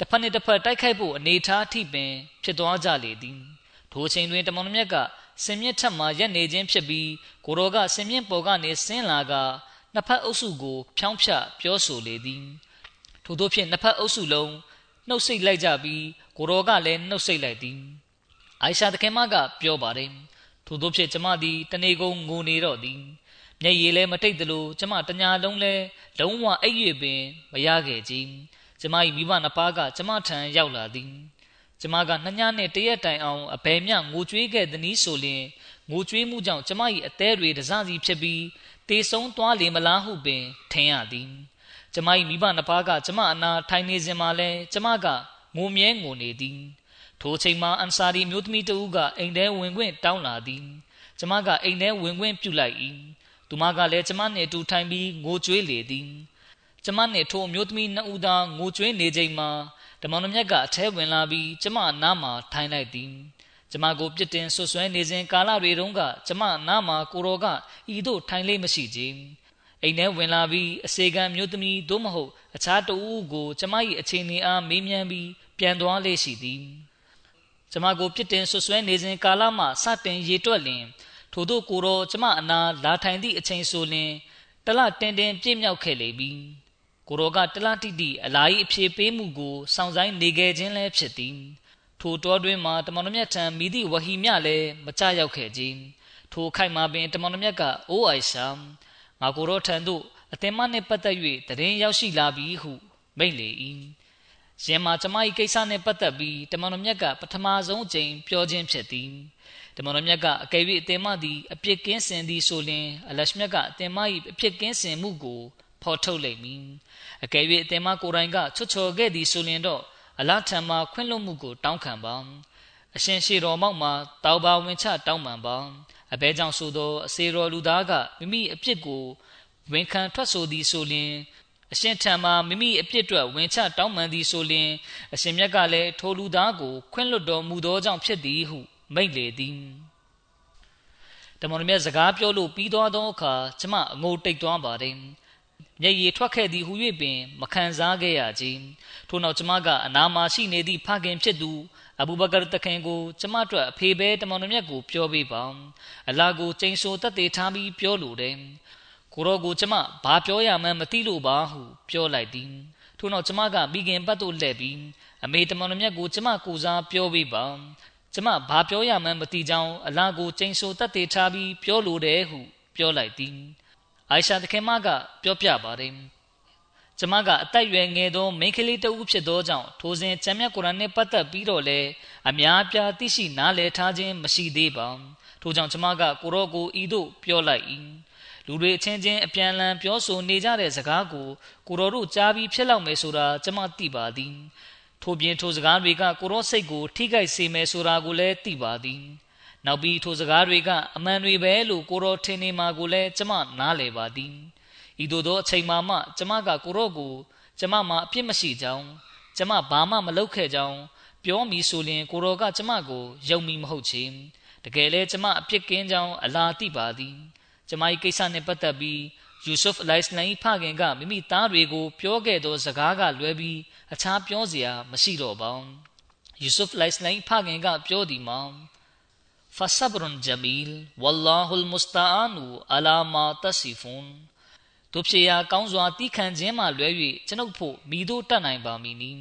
B: တစ်ဖက်နှင့်တစ်ဖက်တိုက်ခိုက်ဖို့အနေထားထိပင်ဖြစ်သွားကြလေသည်ထိုချိန်တွင်တမန်တော်မြတ်ကစင်မြင့်ထက်မှရက်နေခြင်းဖြစ်ပြီးကိုရောကစင်မြင့်ပေါ်ကနေဆင်းလာကနှစ်ဖက်အုပ်စုကို ဖြောင်းဖြပြောဆိုလေသည်ထို့သောဖြင့်နှစ်ဖက်အုပ်စုလုံးနှုတ်ဆက်လိုက်ကြပြီးကိုရောကလည်းနှုတ်ဆက်လိုက်သည်အိုင်ရှာတခင်မကပြောပါတယ်ထို့သောဖြင့်ကျမသည်တနေကုန်ငိုနေတော့သည်မျက်ရည်လည်းမတိတ်သလိုကျမတညာလုံးလဲလုံးဝအိပ်၍ပင်မရခဲ့ကြ ကျမ၏မိဘနှစ်ပါးကကျမထံရောက်လာသည်ကျမကနှစ်ညနှင့်တရက်တိုင်အောင်အဘယ်မျှငိုကြွေးခဲ့သည်နည်းဆိုလျင်ငိုကြွေးမှုကြောင့်ကျမ၏အသေးတွေတစစီဖြစ်ပြီးတေဆုံးသွားလေမလားဟုပင်ထင်ရသည်ကျမ၏မိဘနှစ်ပါးကကျမအနာထိုင်နေစဉ်မှာလဲကျမကငိုမြဲငိုနေသည်ထိုချိန်မှာအန်ဆာရီမျိုးသမီးတဦးကအိမ်ထဲဝင်ခွင့်တောင်းလာသည်ကျမကအိမ်ထဲဝင်ခွင့်ပြုလိုက်၏သူမကလည်းကျမနှင့်အတူထိုင်ပြီးငိုကြွေးလေသည် ကျမနှင့်ထိုမျိုးသမီးနှစ်ဦးသာငိုကြွေးနေချိန်မှာတမန်တော်မြတ်ကအထဲဝင်လာပြီးကျမနားမှာထိုင်လိုက်သည်ကျမကိုပြစ်တင်ဆွဆွဲနေစဉ်ကာလတွေတုန်းကကျမနားမှာကိုရောကဤသို့ထိုင်လေးမရှိကြအိမ်ထဲဝင်လာပြီးအစေခံမျိုးသမီးသို့မဟုတ်အခြားတဦးကိုကျမ၏အခြေအနေအားမေးမြန်းပြီးပြန်သွားလေရှိသည်ကျမကိုပြစ်တင်ဆွဆွဲနေစဉ်ကာလမှစတင်ရေတွက်လျင်ထို့သောကိုရောကျမအနာလာထိုင်သည့်အချိန်ဆိုလျင်တလတင်တင်ပြည့်မြောက်ခဲ့လေပြီ ကိုရောကတလတိတိအလာ၏အဖြေပေးမှုကိုစောင့်ဆိုင်နေခဲ့ခြင်းလည်းဖြစ်သည်ထိုတောတွင်မှတမန်တော်မြတ်ထံမိသည့်ဝဟီမြလည်းမကြရောက်ခဲ့ခြင်းထိုခိုက်မှာပင်တမန်တော်မြတ်ကအိုးအိုင်ရှာငါကိုရောထံသို့အသင်မနှင့်ပတ်သက်၍တရင်ရောက်ရှိလာပြီဟုမိန့်လေ၏ယင်မှာကျမ၏ကိစ္စနှင့်ပတ်သက်ပြီးတမန်တော်မြတ်ကပထမဆုံးအကြိမ်ပြောခြင်းဖြစ်သည်တမန်တော်မြတ်ကအကယ်၍အသင်မသည်အပြစ်ကင်းစင်သည်ဆိုလျှင်အလရှမြတ်ကအသင်မ၏အပြစ်ကင်းစင်မှုကို ဖော်ထုတ်လိမ့်မည်အကယ်၍အသင်မကိုယ်တိုင်ကချွတ်ချော်ခဲ့သည်ဆိုလျှင်တော့အလားထံမှခွင့်လွှတ်မှုကိုတောင်းခံပါအရှင်ရှေတော်မောက်မှာတောက်ပါဝင်ချတောင်းပန်ပါအဘဲကြောင့်ဆိုသောအစေတော်လူသားကမိမိအပြစ်ကိုဝန်ခံထွက်ဆိုသည်ဆိုလျှင်အရှင်ထံမှမိမိအပြစ်အတွက်ဝင်ချတောင်းပန်သည်ဆိုလျှင်အရှင်မြတ်ကလည်းထိုလူသားကိုခွင့်လွှတ်တော်မူသောကြောင့်ဖြစ်သည်ဟုမိန့်လေသည်တမန်တော်မြတ်စကားပြောလို့ပြီးသွားသောအခါကျမအငိုတိတ်သွားပါတယ် မျက်ရည်ထွက်ခဲ့သည်ဟု၍ပင်မခံစားခဲ့ရခြင်းထို့နောက်ကျမကအနာမှာရှိနေသည့်ဖခင်ဖြစ်သူအဘူဘကာတခင်ကိုကျမတို့အဖေပဲတမန်တော်မြတ်ကိုပြောပေးပါအလာကိုကျိန်ဆိုတက်သေးထားပြီးပြောလိုတယ်ကိုရောကိုကျမဘာပြောရမှန်းမသိလို့ပါဟုပြောလိုက်သည်ထို့နောက်ကျမကမိခင်ပတ်သို့လှည့်ပြီးအမေတမန်တော်မြတ်ကိုကျမကိုစားပြောပေးပါကျမဘာပြောရမှန်းမသိကြောင်းအလာကိုကျိန်ဆိုတက်သေးထားပြီးပြောလိုတယ်ဟုပြောလိုက်သည် အိုင်ရှာတခင်မကပြောပြပါတယ်ကျမကအသက်ရွယ်ငယ်သောမိန်းကလေးတဦးဖြစ်သောကြောင့်ထိုစဉ်ကျမ်းမြတ်ကုရ်အာန်နှင့်ပတ်သက်ပြီးတော့လည်းအများပြားသိရှိနားလည်ထားခြင်းမရှိသေးပါထို့ကြောင့်ကျမကကိုရောကိုဤသို့ပြောလိုက်၏လူတွေအချင်းချင်းအပြန်အလှန်ပြောဆိုနေကြတဲ့စကားကိုကိုရောတို့ကြားပြီးဖြစ်လောက်မယ်ဆိုတာကျမသိပါသည်ထို့ပြင်ထိုစကားတွေကကိုရောစိတ်ကိုထိခိုက်စေမယ်ဆိုတာကိုလည်းသိပါသည် နောက်ပြီးထိုစကားတွေကအမှန်တွေပဲလို့ကိုရောထင်နေမှာကိုလည်းကျမနားလည်ပါသည်ဤသို့သောအချိန်မှမှကျမကကိုရော့ကိုကျမမှာအပြစ်မရှိကြောင်းကျမဘာမှမလုပ်ခဲ့ကြောင်းပြောမိဆိုရင်ကိုရောကကျမကိုယုံမိမဟုတ်ချေတကယ်လဲကျမအပြစ်ကင်းကြောင်းအလားသိပါသည်ကျမ၏ကိစ္စနှင့်ပတ်သက်ပြီးယူဆုဖ်အလိုင်စလန်၏ဖခင်ကမိမိသားတွေကို ပြောခဲ့သောစကားကလွဲပြီးအခြားပြောစရာမရှိတော့ပါယူဆုဖ်အလိုင်စလန်၏ဖခင်ကပြောသည်မှာ فصبر جميل والله المستعان على ما تصفون တို့ဖြစ်ရာကောင်းစွာတီးခံခြင်းမှလွဲ၍ကျွန်ုပ်ဖို့မိတို့တတ်နိုင်ပါမည်နီ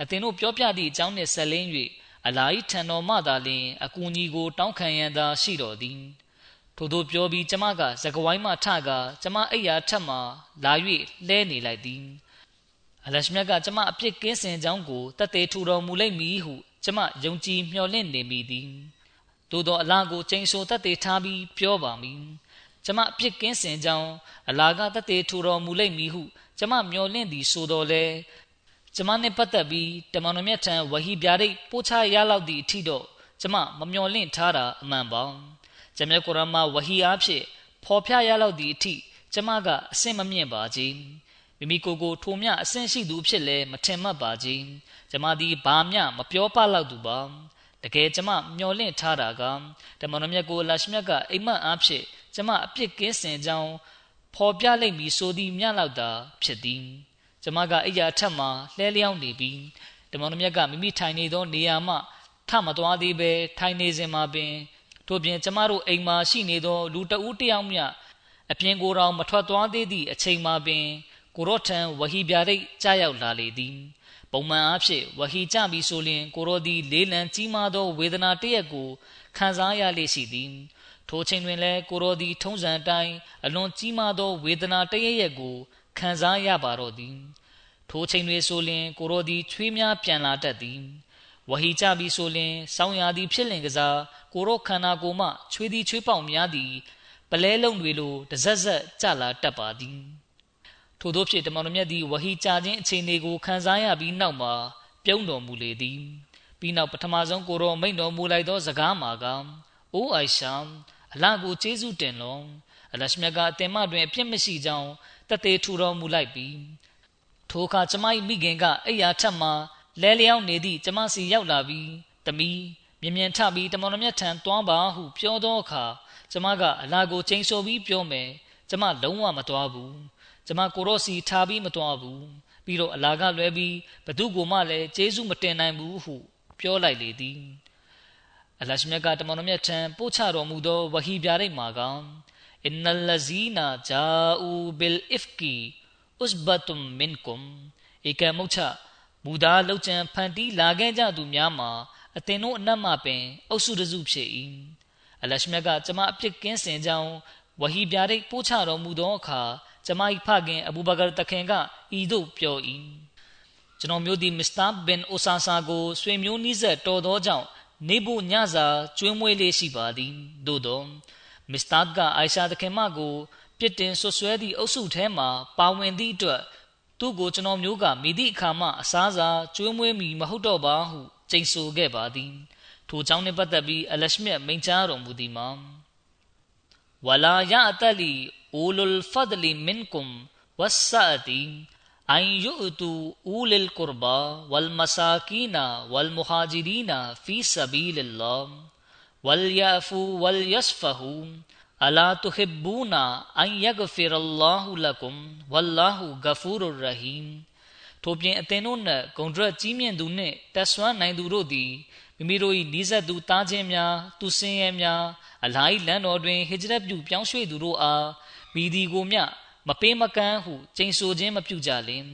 B: အသင်တို့ပြောပြသည့်အကြောင်းနှင့်ဆက်လင်း၍အလာဤထံတော်မှသာလျှင်အကူအညီကိုတောင်းခံရန်သာရှိတော်သည်ထို့သောပြောပြီးကျမကသကဝိုင်းမှထကာကျမအိယာထက်မှလာ၍လဲနေလိုက်သည်အလရှမြတ်ကကျမအပြစ်ကင်းစင်ကြောင်းကိုတသက်ထူတော်မူလိမ့်မည်ဟုကျမယုံကြည်မျှော်လင့်နေမိသည် သို့သောအလားကိုချိန်ဆိုတသက်ထားပြီးပြောပါမည်ကျမအပြစ်ကင်းစင်ကြောင်းအလာကတသက်ထူတော်မူလိမ့်မည်ဟုကျမမျှော်လင့်သည်ဆိုတော်လဲကျမနဲ့ပတ်သက်ပြီးတမန်တော်မြတ်ထံဝဟီပြားရိတ်ပို့ချရလောက်သည့်အထိတော့ကျမမမျှော်လင့်ထားတာအမှန်ပါကျမကုရ်အာန်မှာဝဟီအားဖြင့်ဖော်ပြရလောက်သည့်အထိကျမကအဆင့်မမြင့်ပါကြီးမိမိကိုယ်ကိုထိုမျှအဆင့်ရှိသူဖြစ်လဲမထင်မှတ်ပါကြီးကျမသည်ဘာမျှမပြောပလောက်သူပါ တကယ်ကျမမျော်လင့်ထားတာကတမန်တော်မြတ်ကိုလာရှမြတ်ကအိမ်မက်အားဖြင့်ကျမအပြစ်ကင်းစင်ကြောင်းဖော်ပြလိုက်ပြီးဆိုသည်မြလောက်တာဖြစ်သည်ကျမကအိယာထက်မှလှဲလျောင်းနေပြီးတမန်တော်မြတ်ကမိမိထိုင်နေသောနေရာမှထမသွားသေးပဲထိုင်နေစဉ်မှာပင်ထို့ပြင်ကျမတို့အိမ်မှာရှိနေသောလူတဦးတယောက်မျှအပြင်ကိုယ်တော်မထွက်သွားသေးသည့်အချိန်မှာပင်ကိုရော့ထံဝဟီပြရိတ်ကြားရောက်လာလေသည် ပုံမှန်အားဖြင့်ဝဟီကြပြီးဆိုလျှင်ကိုရောသည်လေးလံကြီးမားသောဝေဒနာတရက်ကိုခံစားရလေရှိသည်ထိုချိန်တွင်လည်းကိုရောသည်ထုံးစံအတိုင်းအလွန်ကြီးမားသောဝေဒနာတရက်ရက်ကိုခံစားရပါတော့သည်ထိုချိန်တွင်ဆိုလျှင်ကိုရောသည်ချွေးများပြန်လာတတ်သည်ဝဟီကြပြီးဆိုလျှင်စောင်းရာသည်ဖြစ်လင်ကစားကိုရောခန္ဓာကိုယ်မှချွေးသည်ချွေးပေါက်များသည်ပလဲလုံးတွေလိုတဇက်ဇက်ကြလာတတ်ပါသည် ထို့သောဖြင့်တမန်တော်မြတ်သည်ဝဟီကြခြင်းအခြေအနေကိုခံစားရပြီးနောက်မှာပြုံးတော်မူလေသည်ပြီးနောက်ပထမဆုံးကိုရောမိန့်တော်မူလိုက်သောစကားမှာကအိုအိုင်ရှာအလကိုကျေးဇူးတင်လွန်အလရှမြတ်ကအတင်မတွင်အပြစ်မရှိကြောင်းတသေးထူတော်မူလိုက်ပြီးထိုအခါကျမ၏မိခင်ကအိယာထက်မှလဲလျောင်းနေသည့်ကျမစီရောက်လာပြီးတမီမြင်မြင်ထပြီးတမန်တော်မြတ်ထံသွားပါဟုပြောသောအခါကျမကအလာကိုချိန်ဆိုပြီးပြောမယ်ကျမလုံးဝမသွားဘူး ကျမကိုရော့စီထားပြီးမသွားဘူးပြီးတော့အလာကလွဲပြီးဘသူကိုမှလည်းကျေးဇူးမတင်နိုင်ဘူးဟုပြောလိုက်လေသည်အလရှမြတ်ကတမန်တော်မြတ်ထံပို့ချတော်မူသောဝဟီပြားရိတ်မှာကအင်နလဇီနာဂျာအူဘီလ်အစ်ကီဥစဘတုမ်မင်ကွမ်ဧကမုတ်ချမူသားလောက်ကျန်ဖန်တီးလာခဲ့ကြသူများမှာအသင်တို့အနက်မှပင်အုပ်စုတစုဖြစ်၏အလရှမြတ်ကကျမအပြစ်ကင်းစင်ကြောင်းဝဟီပြားရိတ်ပို့ချတော်မူသောအခါ ကျမ၏ဖခင်အဘူဘကာတခင်ကဤသို့ပြော၏ကျွန်တော်မျိုးသည်မစ္စတာဘင်အိုဆာဆာကိုဆွေမျိုးနီးစပ်တော်သောကြောင့်နေဖို့ညစာကျွေးမွေးလေးရှိပါသည်သို့သောမစ္စတာကအိုင်ရှာတခင်မကိုပြစ်တင်ဆွဆွဲသည့်အုပ်စုထဲမှပါဝင်သည့်အတွက်သူသူ့ကိုကျွန်တော်မျိုးကမိသည့်အခါမှအစားစားကျွေးမွေးမိမဟုတ်တော့ပါဟုကြိမ်ဆိုခဲ့ပါသည်ထိုကြောင့်နှင့်ပတ်သက်ပြီးအလရှမြတ်မိန့်ကြားတော်မူသည်မှာ ဝလာယအတလီအိုလုလ်ဖဒလီမင်ကွမ်ဝဆာတီအန်ယူတူဦးလလ်ကူရဘာဝလ်မဆာကီနာဝလ်မူဟာဂျီဒီနာဖီဆဘီလလာဝလ်ယာဖူဝလ်ယစဖဟူအလာတုဟစ်ဘူနာအန်ယဂဖီရအလ္လာဟူလကုမ်ဝလ္လာဟူဂဖူရ်ရဟီမ်ထို့ပြင်အသင်တို့နှင့်ဂုံဒရကြီးမြင့်သူနှင့်တက်ဆွမ်းနိုင်သူတို့သည် မိမိတို့၏နီးစပ်သူတားခြင်းများသူစင်ရဲများအလာဟီလန်တော်တွင်ဟိဂျရတ်ပြုပြောင်းရွှေ့သူတို့အားမိဒီကိုမျှမပေးမကမ်းဟုကျိန်ဆိုခြင်းမပြုကြလင်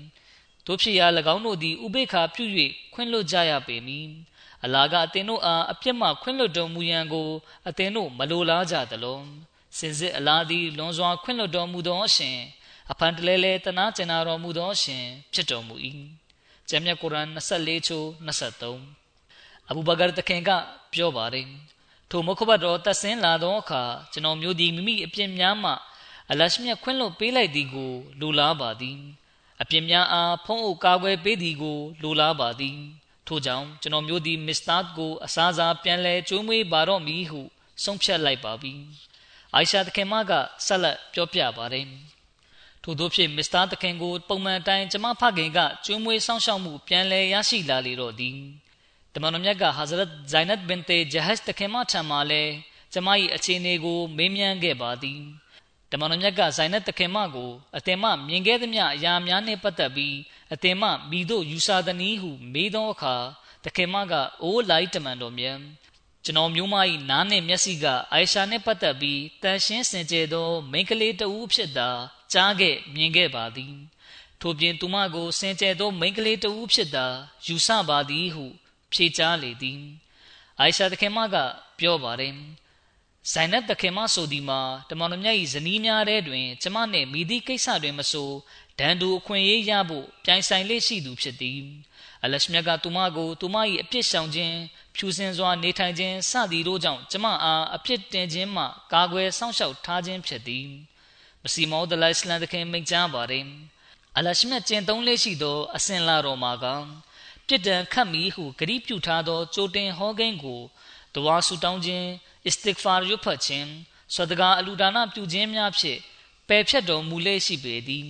B: တို့ဖြစ်ရာ၎င်းတို့သည်ဥပေက္ခာပြု၍ခွင့်လွတ်ကြရပေမည်အလာကအသင်တို့အားအပြစ်မှခွင့်လွတ်တော်မူရန်ကိုအသင်တို့မလိုလားကြသလုံးစင်စစ်အလားသည်လွန်စွာခွင့်လွတ်တော်မူသောအရှင်အဖန်တလဲလဲတနာကျင်နာတော်မူသောအရှင်ဖြစ်တော်မူ၏ကျမ်းမြတ်ကုရ်အာန်24ချိုး23 အဘူဘကာတခင်ကပြောပါတယ်ထိုမုခဘတ်တော်တဆင်းလာသောအခါကျွန်တော်မျိုးသည်မိမိအပြစ်များမှအလရှမြတ်ခွင့်လွတ်ပေးလိုက်သည်ကိုလိုလားပါသည်အပြစ်များအားဖုံးအုပ်ကာကွယ်ပေးသည်ကိုလိုလားပါသည်ထို့ကြောင့်ကျွန်တော်မျိုးသည်မစ္စတာကိုအစားစားပြန်လဲကျွေးမွေးပါတော့မည်ဟုဆုံးဖြတ်လိုက်ပါပြီအိုင်ရှာတခင်မကဆက်လက်ပြောပြပါတယ်ထို့သောဖြင့်မစ္စတာတခင်ကိုပုံမှန်အတိုင်းကျမဖခင်ကကျွေးမွေးစောင့်ရှောက်မှုပြန်လည်ရရှိလာလေတော့သည် တမန်တော်မြတ်ကဟာဇရတ်ဇိုင်နတ်ဘင်တေဂျဟက်တခင်မထံမှလည်းကျမ၏အခြေအနေကိုမေးမြန်းခဲ့ပါသည်တမန်တော်မြတ်ကဇိုင်နတ်တခင်မကိုအတင်မမြင်ခဲ့သမျှအရာများနှင့်ပတ်သက်ပြီးအတင်မမိတို့ယူဆသည်နည်းဟုမေးသောအခါတခင်မကအိုးလိုက်တမန်တော်မြတ်ကျွန်တော်မျိုးမ၏နားနှင့်မျက်စိကအိုင်ရှာနှင့်ပတ်သက်ပြီးတန်ရှင်းစင်ကြယ်သောမိန်းကလေးတဦးဖြစ်တာကြားခဲ့မြင်ခဲ့ပါသည်ထို့ပြင်သူမကိုစင်ကြယ်သောမိန်းကလေးတဦးဖြစ်တာယူဆပါသည်ဟု ဖြေကြားလေသည်အိုင်ရှာတခင်မကပြောပါတယ်ဇိုင်နတ်တခင်မဆိုဒီမှာတမန်တော်မြတ်၏ဇနီးများတဲ့တွင် ကျမနှင့်မိသည့်ကိစ္စတွင်မဆိုဒန်တူအခွင့်အရေးရဖို့ပြိုင်ဆိုင်လေးရှိသူဖြစ်သည်အလရှမြတ်ကသူမကိုသူမ၏အပြစ်ရှောင်ခြင်းဖြူစင်စွာနေထိုင်ခြင်းစသည်တို့ကြောင့်ကျမအားအပြစ်တင်ခြင်းမှကာကွယ်စောင့်ရှောက်ထားခြင်းဖြစ်သည်မစီမောဒလိုင်စလန်တခင်မိန့်ကြားပါတယ်အလရှမြတ်ကျင့်သုံးလေးရှိသောအစဉ်လာတော်မှာက ပြစ်ဒဏ်ခတ်မီဟုဂရိပြုထားသောကြိုတင်ဟောကိန်းကိုတဝါဆူတောင်းခြင်းအစ္စတစ်ဖာရွတ်ဖတ်ခြင်းဆွဒကာအလူဒါနပြုခြင်းများဖြင့်ပယ်ဖြတ်တော်မူလေရှိပေသည်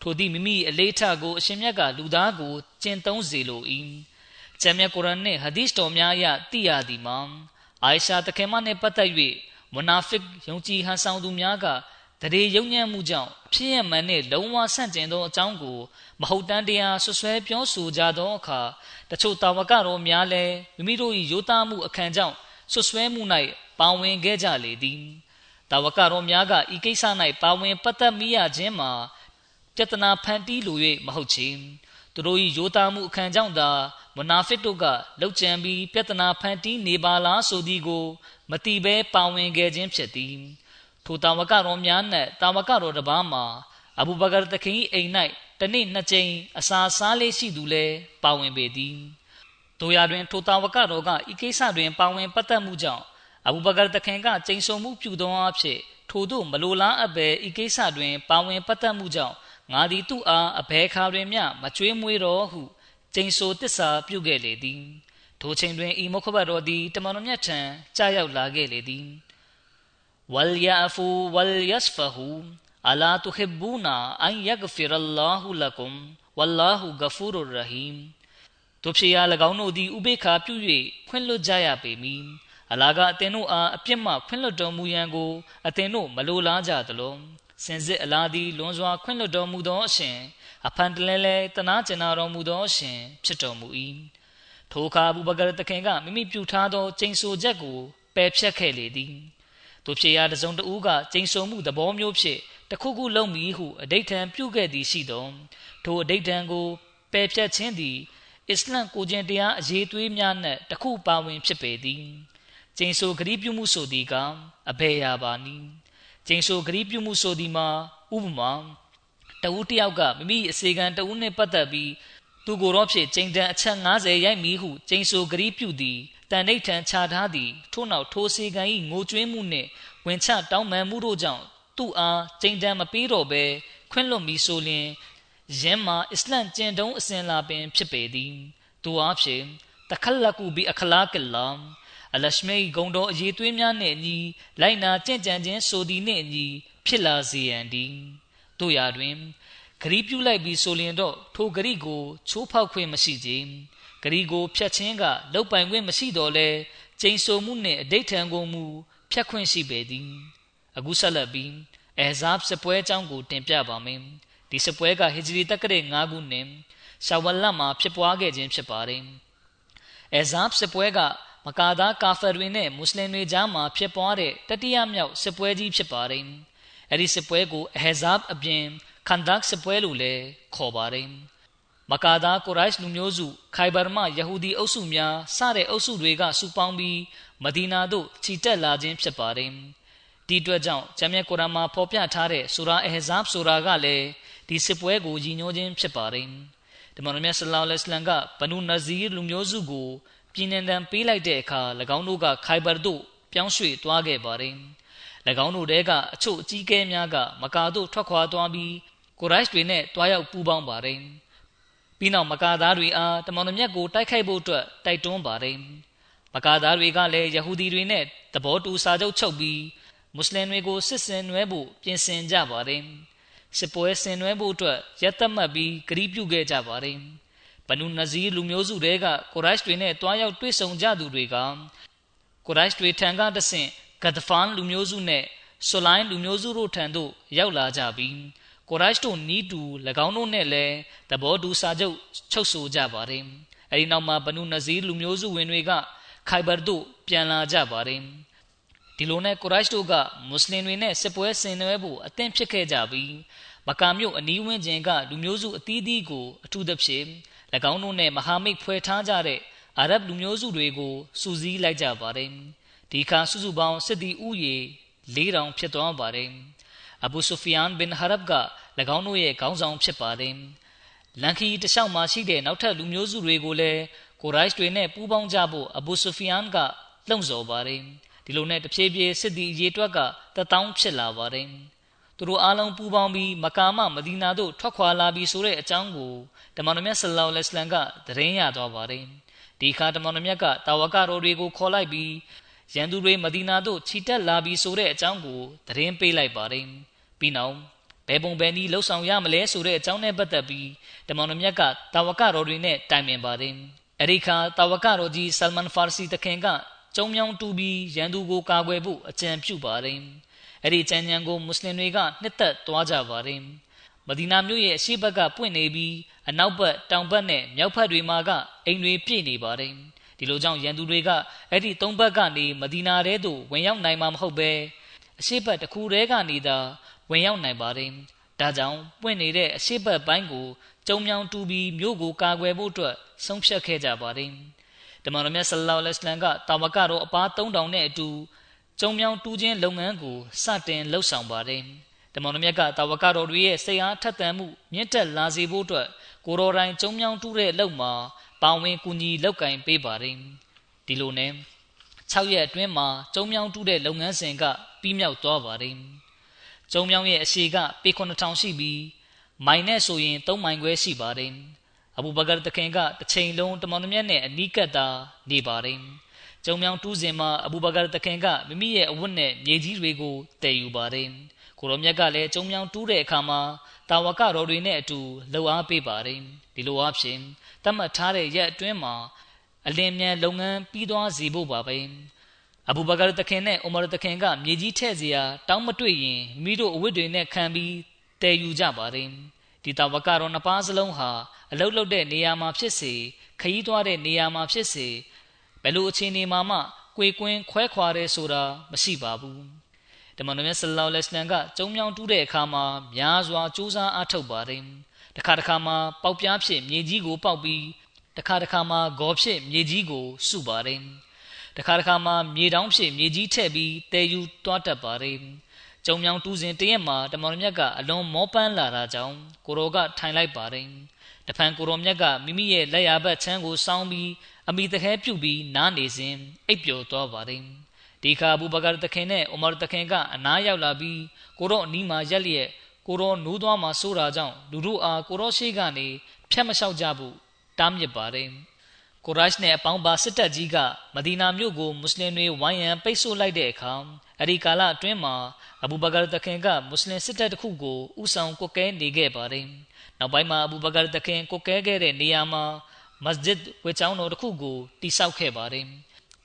B: ထိုသည့်မိမိအလေးထားကိုအရှင်မြတ်ကလူသားကိုကျင့်သုံးစေလို၏ကျမ်းမြတ်ကုရ်အာန်နှင့်ဟာဒီသ်တော်များအရသိရသည်မှာအိုင်ရှာတခင်မနှင့်ပတ်သက်၍မွနာဖစ်ယုံကြည်ဟန်ဆောင်သူများက တရေယုံညံ့မှုကြောင့်ဖြစ်ရမှန်နှင့်လုံးဝဆန့်ကျင်သောအကြောင်းကိုမဟုတ်တမ်းတရားဆွဆွဲပြောဆိုကြသောအခါတချို့တာဝကတော်များလည်းမိမိတို့၏ယိုသားမှုအခမ်းကြောင့်ဆွဆွဲမှု၌ပါဝင်ခဲ့ကြလေသည်တာဝကတော်များကဤကိစ္စ၌ပါဝင်ပတ်သက်မိရခြင်းမှာပြတနာဖန်တီးလို၍မဟုတ်ချေသူတို့၏ယောသားမှုအခမ်းကြောင့်သာမနာဖစ်တို့ကလောက်ကျန်ပြီးပြတနာဖန်တီးနေပါလားဆိုသည်ကို မတိဘဲပါဝင်ခဲ့ခြင်းဖြစ်သည် ထိုတာဝကတော်များနှင့်တာဝကတော်တစ်ပါးမှာအဘူဘကာတခင်၏အိမ်၌တနေ့နှစ်ကြိမ်အစာစားလေးရှိသူလည်းပါဝင်ပေသည်တို့ရတွင်ထိုတာဝကတော်ကဤကိစ္စတွင်ပါဝင်ပတ်သက်မှုကြောင့်အဘူဘကာတခင်ကကျိန်ဆုံမှုပြုသောအဖြစ်ထိုတို့မလိုလားအပ်ပဲဤကိစ္စတွင်ပါဝင်ပတ်သက်မှုကြောင့်ငါသည်သူ့အားအဘဲခါတွင်မျှမကြွေးမွေးတော့ဟုကျိန်ဆိုတစ္ဆာပြုခဲ့လေသည်ထိုချိန်တွင်ဤမုခဘတ်တော်သည်တမန်တော်မြတ်ထံကြားရောက်လာခဲ့လေသည် ဝလ်ယာဖူဝလ်ယစဖဟူအလာတုဟစ်ဘူနာအန်ယဂဖီရအလ္လာဟူလကုမ်ဝလ္လာဟူဂဖူရ်ရဟီမ်တို့ဖြစ်ရာ၎င်းတို့သည်ဥပေက္ခပြု၍ခွင့်လွတ်ကြရပေမည်အလာကအသင်တို့အားအပြစ်မှခွင့်လွတ်တော်မူရန်ကိုအသင်တို့မလိုလားကြသလိုစင်စစ်အလားသည်လွန်စွာခွင့်လွတ်တော်မူသောအရှင်အဖန်တလဲလဲတနာကျင်နာတော်မူသောအရှင်ဖြစ်တော်မူ၏ထိုအခါဘူဘကာတခင်ကမိမိပြုထားသောကျိန်ဆိုချက်ကိုပယ်ဖြတ်ခဲ့လေသည် သူဖြစ်ရာတစုံတဦးကကျိန်ဆိုမှုသဘောမျိုးဖြင့်တခုခုလုံးမည်ဟုအဋိဌံပြုခဲ့သည်ရှိသောထိုအဋိဌံကိုပယ်ဖြတ်ခြင်းသည်အစ္စလမ်ကိုကျင့်တရားအရေးသွေးများနှင့်တခုပါဝင်ဖြစ်ပေသည်ကျိန်ဆိုဂရိပြုမှုဆိုသည်ကအဘေရာပါနီကျိန်ဆိုဂရိပြုမှုဆိုသည်မှာဥပမာတဦးတယောက်ကမိမိအစေခံတဦးနှင့်ပတ်သက်ပြီးသူကိုယ်တော်ဖြင့်ကျိန်တန်အချက်90ရိုက်မီဟုကျိန်ဆိုဂရိပြုသည် တန်ဋိဌံခြာထားသည်ထို့နောက်ထိုစေခံ၏ငိုကြွေးမှုနှင့်ဝင်ချတောင်းပန်မှုတို့ကြောင့်သူ့အားကျိန်တန်မပေးတော့ဘဲခွင့်လွတ်မီဆိုလျင်ယင်းမှာအစ္စလမ်ကျင့်တုံးအစဉ်လာပင်ဖြစ်ပေသည်သူအားဖြင့်တခလကူဘီအခလာကလာအလရှမေဂုံတော်အရေးသွေးများနှင့်အညီလိုက်နာကြင့်ကြံခြင်းဆိုသည်နှင့်အညီဖြစ်လာစေရန်သည်တို့ရာတွင်ဂရီပြုလိုက်ပြီးဆိုလျင်တော့ထိုဂရီကိုချိုးဖောက်ခွင့်မရှိကြ ဂရီကိုဖျက်ခြင်းကလုတ်ပိုင်ခွင့်မရှိတော့လဲကျိန်ဆိုမှုနှင့်အဋိဌံကုန်မှုဖျက်ခွင့်ရှိပေသည်အခုဆက်လက်ပြီးအဲဇာဘ်စပွဲအကြောင်းကိုတင်ပြပါမယ်ဒီစပွဲကဟီဂျရီတက္ကရာ9ခုနှစ်ရှာဝလမှာဖြစ်ပွားခဲ့ခြင်းဖြစ်ပါတယ်အဲဇာဘ်စပွဲကမကာဒါကာဖာတွေနဲ့မွတ်စလင်တွေကြားမှာဖြစ်ပွားတဲ့တတိယမြောက်စစ်ပွဲကြီးဖြစ်ပါတယ်။အဲဒီစစ်ပွဲကိုအဟဇပ်အပြင်ခန္ဒတ်စစ်ပွဲလို့လည်းခေါ်ပါတယ်။ မကာဒါကိုရိုက်လူမျိုးစုခိုင်ဘာမှယဟူဒီအုပ်စုများစတဲ့အုပ်စုတွေကစုပေါင်းပြီးမဒီနာသို့ခြိတက်လာခြင်းဖြစ်ပါတယ်။ဒီအတွက်ကြောင့်ဂျမ်းမြတ်ကုရ်အာန်မှာဖော်ပြထားတဲ့ဆူရာအဟဇပ်ဆိုတာကလည်းဒီစစ်ပွဲကိုရည်ညွှန်းခြင်းဖြစ်ပါတယ်။ဒီမှာမြတ်ဆလောလ္လဟ်အလัยဟိဝါစလမ်ကဘနူနဇီလူမျိုးစုကိုပြည်နှံတန်ပေးလိုက်တဲ့အခါ၎င်းတို့ကခိုင်ဘာသို့ပြောင်းရွှေ့သွားခဲ့ပါတယ်။၎င်းတို့တဲကအချို့အကြီးကဲများကမကာသို့ထွက်ခွာသွားပြီးကိုရိုက်တွေနဲ့တွားရောက်ပူးပေါင်းပါတယ်။ ပြီးနောက်မကာသားတွေအားတမန်တော်မြတ်ကိုတိုက်ခိုက်ဖို့အတွက်တိုက်တွန်းပါတယ်။မကာသားတွေကလည်းယဟူဒီတွေနဲ့သဘောတူစာချုပ်ချုပ်ပြီးမွတ်စလင်တွေကိုစစ်စင်နွဲဖို့ပြင်ဆင်ကြပါတယ်။စစ်ပွဲဆင်နွဲဖို့အတွက်ရက်သက်မှတ်ပြီးဂရီးပြုခဲ့ကြပါတယ်။ဘနူနဇီလူမျိုးစုတွေကကိုရိုက်တွေနဲ့တွားရောက်တွေ့ဆုံကြသူတွေကကိုရိုက်တွေထံကတဆင့်ဂတ်ဖန်လူမျိုးစုနဲ့ဆိုလိုင်းလူမျိုးစုတို့ထံသို့ရောက်လာကြပြီး ကိုရိုက်တို့နီးတူ၎င်းတို့နဲ့လည်းသဘောတူစာချုပ်ချုပ်ဆိုကြပါတယ်။အဲဒီနောက်မှာဘနူနဇီလူမျိုးစုဝင်တွေကခိုင်ဘာသို့ပြန်လာကြပါတယ်။ဒီလိုနဲ့ကိုရိုက်တို့ကမွတ်စလင်တွေနဲ့စစ်ပွဲဆင်နွှဲဖို့အသင့်ဖြစ်ခဲ့ကြပြီးမကာမြို့အနီးဝန်းကျင်ကလူမျိုးစုအသီးသီးကိုအထူးသဖြင့်၎င်းတို့နဲ့မဟာမိတ်ဖွဲ့ထားကြတဲ့အာရဗ်လူမျိုးစုတွေကိုစူးစီးလိုက်ကြပါတယ်ဒီခါစုစုပေါင်းစစ်သည်ဥယေ4000ဖြစ်သွားပါတယ် အဘူဆူဖီယန်ဘင်ဟရဘ်က၎င်းတို့ရဲ့ခေါင်းဆောင်ဖြစ်ပါတယ်လန်ခီတလျှောက်မှာရှိတဲ့နောက်ထပ်လူမျိုးစုတွေကိုလည်းကိုရိုက်တွေနဲ့ပူးပေါင်းကြဖို့အဘူဆူဖီယန်ကလှုံ့ဆော်ပါတယ်ဒီလိုနဲ့တဖြည်းဖြည်းစစ်သည်ရေတွက်ကတထောင်ဖြစ်လာပါတယ်သူတို့အားလုံးပူးပေါင်းပြီးမကာမမဒီနာတို့ထွက်ခွာလာပြီးဆိုတဲ့အကြောင်းကိုတမန်တော်မြတ်ဆလ္လာလဟ်အလัยဟိဝါစလမ်ကသတင်းရသွားပါတယ်ဒီခါတမန်တော်မြတ်ကတာဝကတော်တွေကိုခေါ်လိုက်ပြီး ရန်သူတွေမဒီနာသို့ခြိတက်လာပြီးဆိုတဲ့အကြောင်းကိုသတင်းပေးလိုက်ပါတယ်ပြီးနောက်ဘယ်ပုံဘယ်နည်းလှုပ်ဆောင်ရမလဲဆိုတဲ့အကြောင်းနဲ့ပတ်သက်ပြီးတမန်တော်မြတ်ကတာဝကတော်တွေနဲ့တိုင်ပင်ပါတယ်အဲဒီခါတာဝကတော်ကြီးဆလမန်ဖာစီတခင်ကကျုံမြောင်းတူပြီးရန်သူကိုကာကွယ်ဖို့အကြံပြုပါတယ်အဲ့ဒီကြံဉဏ်ကိုမွတ်စလင်တွေကနှစ်သက်သွားကြပါတယ်မဒီနာမြို့ရဲ့အရှိဘက်ကပွင့်နေပြီးအနောက်ဘက်တောင်ဘက်နဲ့မြောက်ဘက်တွေမှာကအိမ်တွေပြည့်နေပါတယ် ဒီလိုကြောင့်ရန်သူတွေကအဲ့ဒီသုံးဘက်ကနေမဒီနာထဲသို့ဝင်ရောက်နိုင်မှာမဟုတ်ပဲအရှိဘက်တစ်ခုတည်းကနေသာဝင်ရောက်နိုင်ပါတယ်ဒါကြောင့်ပွင့်နေတဲ့အရှိဘက်ပိုင်းကိုကျုံမြောင်တူပြီးမြို့ကိုကာကွယ်ဖို့အတွက်ဆုံးဖြတ်ခဲ့ကြပါတယ်တမန်တော်မြတ်ဆလ္လာလဟ်အလัยဟိဝါစလမ်ကတာဝကတော်အပါ3000နဲ့အတူကျုံမြောင်တူခြင်းလုပ်ငန်းကိုစတင်လှုပ်ဆောင်ပါတယ်တမန်တော်မြတ်ကတာဝကတော်တွေရဲ့စိတ်အားထက်သန်မှုမြင့်တက်လာစေဖို့အတွက်ကိုရောတိုင်းကျုံမြောင်းတူးတဲ့အလုပ်မှာ ပါဝင်ကူညီလောက်ကင်ပေးပါတယ်ဒီလိုနဲ့6ရက်အတွင်းမှာကျုံမြောင်းတူးတဲ့လုပ်ငန်းစဉ်ကပြီးမြောက်သွားပါတယ်ကျုံမြောင်းရဲ့အရှိကပေ9000ရှိပြီးမိုင်နဲ့ဆိုရင်3မိုင်ခွဲရှိပါတယ်အဘူဘကာတခင်ကတစ်ချိန်လုံးတမန်တော်မြတ်နဲ့အနီးကပ်သာနေပါတယ်ကျုံမြောင်းတူးစဉ်မှာအဘူဘကာတခင်ကမိမိရဲ့အဝတ်နဲ့မြေကြီးတွေကိုတည်ယူပါတယ်ကိုရောမြတ်ကလည်းကျုံမြောင်းတူးတဲ့အခါမှာ တာဝကတော်တွေနဲ့အတူလှုပ်အားပေးပါတယ်ဒီလိုအဖြစ်တတ်မှတ်ထားတဲ့ရက်အတွင်းမှာအလင်းမြန်လုပ်ငန်းပြီးသွားစေဖို့ပါပဲအဘူဘကာတခင်နဲ့အိုမာတခင်ကမြေကြီးထဲ့စရာတောင်းမတွေ့ရင်မိတို့အဝတ်တွေနဲ့ခံပြီးတည်ယူကြပါတယ်ဒီတာဝကတော်နှစ်ပါးစလုံးဟာအလုတ်လုတ်တဲ့နေရာမှာဖြစ်စေခရီးသွားတဲ့နေရာမှာဖြစ်စေဘယ်လိုအခြေအနေမှာမှကြွေကွင်းခွဲခွာရဲဆိုတာမရှိပါဘူး တမန်တော်မြတ်ဆလ္လာလဟ်အလัยဟိဝါစလမ်ကကျုံမြောင်းတူးတဲ့အခါမှာများစွာစူးစမ်းအားထုတ်ပါတယ်တခါတခါမှာပေါက်ပြားဖြစ်မြေကြီးကိုပေါက်ပြီးတခါတခါမှာဂေါ်ဖြစ်မြေကြီးကိုစုပါတယ်တခါတခါမှာမြေတောင်းဖြစ်မြေကြီးထည့်ပြီးတဲယူတွားတတ်ပါတယ်ကျုံမြောင်းတူးစဉ်တရက်မှာတမန်တော်မြတ်ကအလွန်မောပန်းလာတာကြောင့်ကိုရောကထိုင်လိုက်ပါတယ်တဖန်ကိုရောမြတ်ကမိမိရဲ့လက်ရဘက်ချမ်းကိုစောင်းပြီးအမိတခဲပြုတ်ပြီးနားနေစဉ်အိပ်ပျော်သွားပါတယ် ဒီခါအဘူဘကာတခင်နဲ့အိုမာတခင်ကအနားရောက်လာပြီးကိုတော့အနီးမှာရက်လျက်ကိုရောနိုးသွားမှာဆိုတာကြောင့်လူတို့အားကိုရောရှိကနေဖြတ်မလျှောက်ကြဘူးတားမြစ်ပါတယ်ကိုရိုက်နဲ့အပေါင်းပါစစ်တပ်ကြီးကမဒီနာမြို့ကိုမွတ်စလင်တွေဝိုင်းရန်ပိတ်ဆို့လိုက်တဲ့အခါအဲဒီကာလအတွင်းမှာအဘူဘကာတခင်ကမွတ်စလင်စစ်တပ်တစ်ခုကိုဥဆောင်ကွက်ကဲနေခဲ့ပါတယ်နောက်ပိုင်းမှာအဘူဘကာတခင်ကွက်ကဲခဲ့တဲ့နေရာမှာမစဂျစ်ဝေချောင်းတော်တစ်ခုကိုတိစောက်ခဲ့ပါတယ်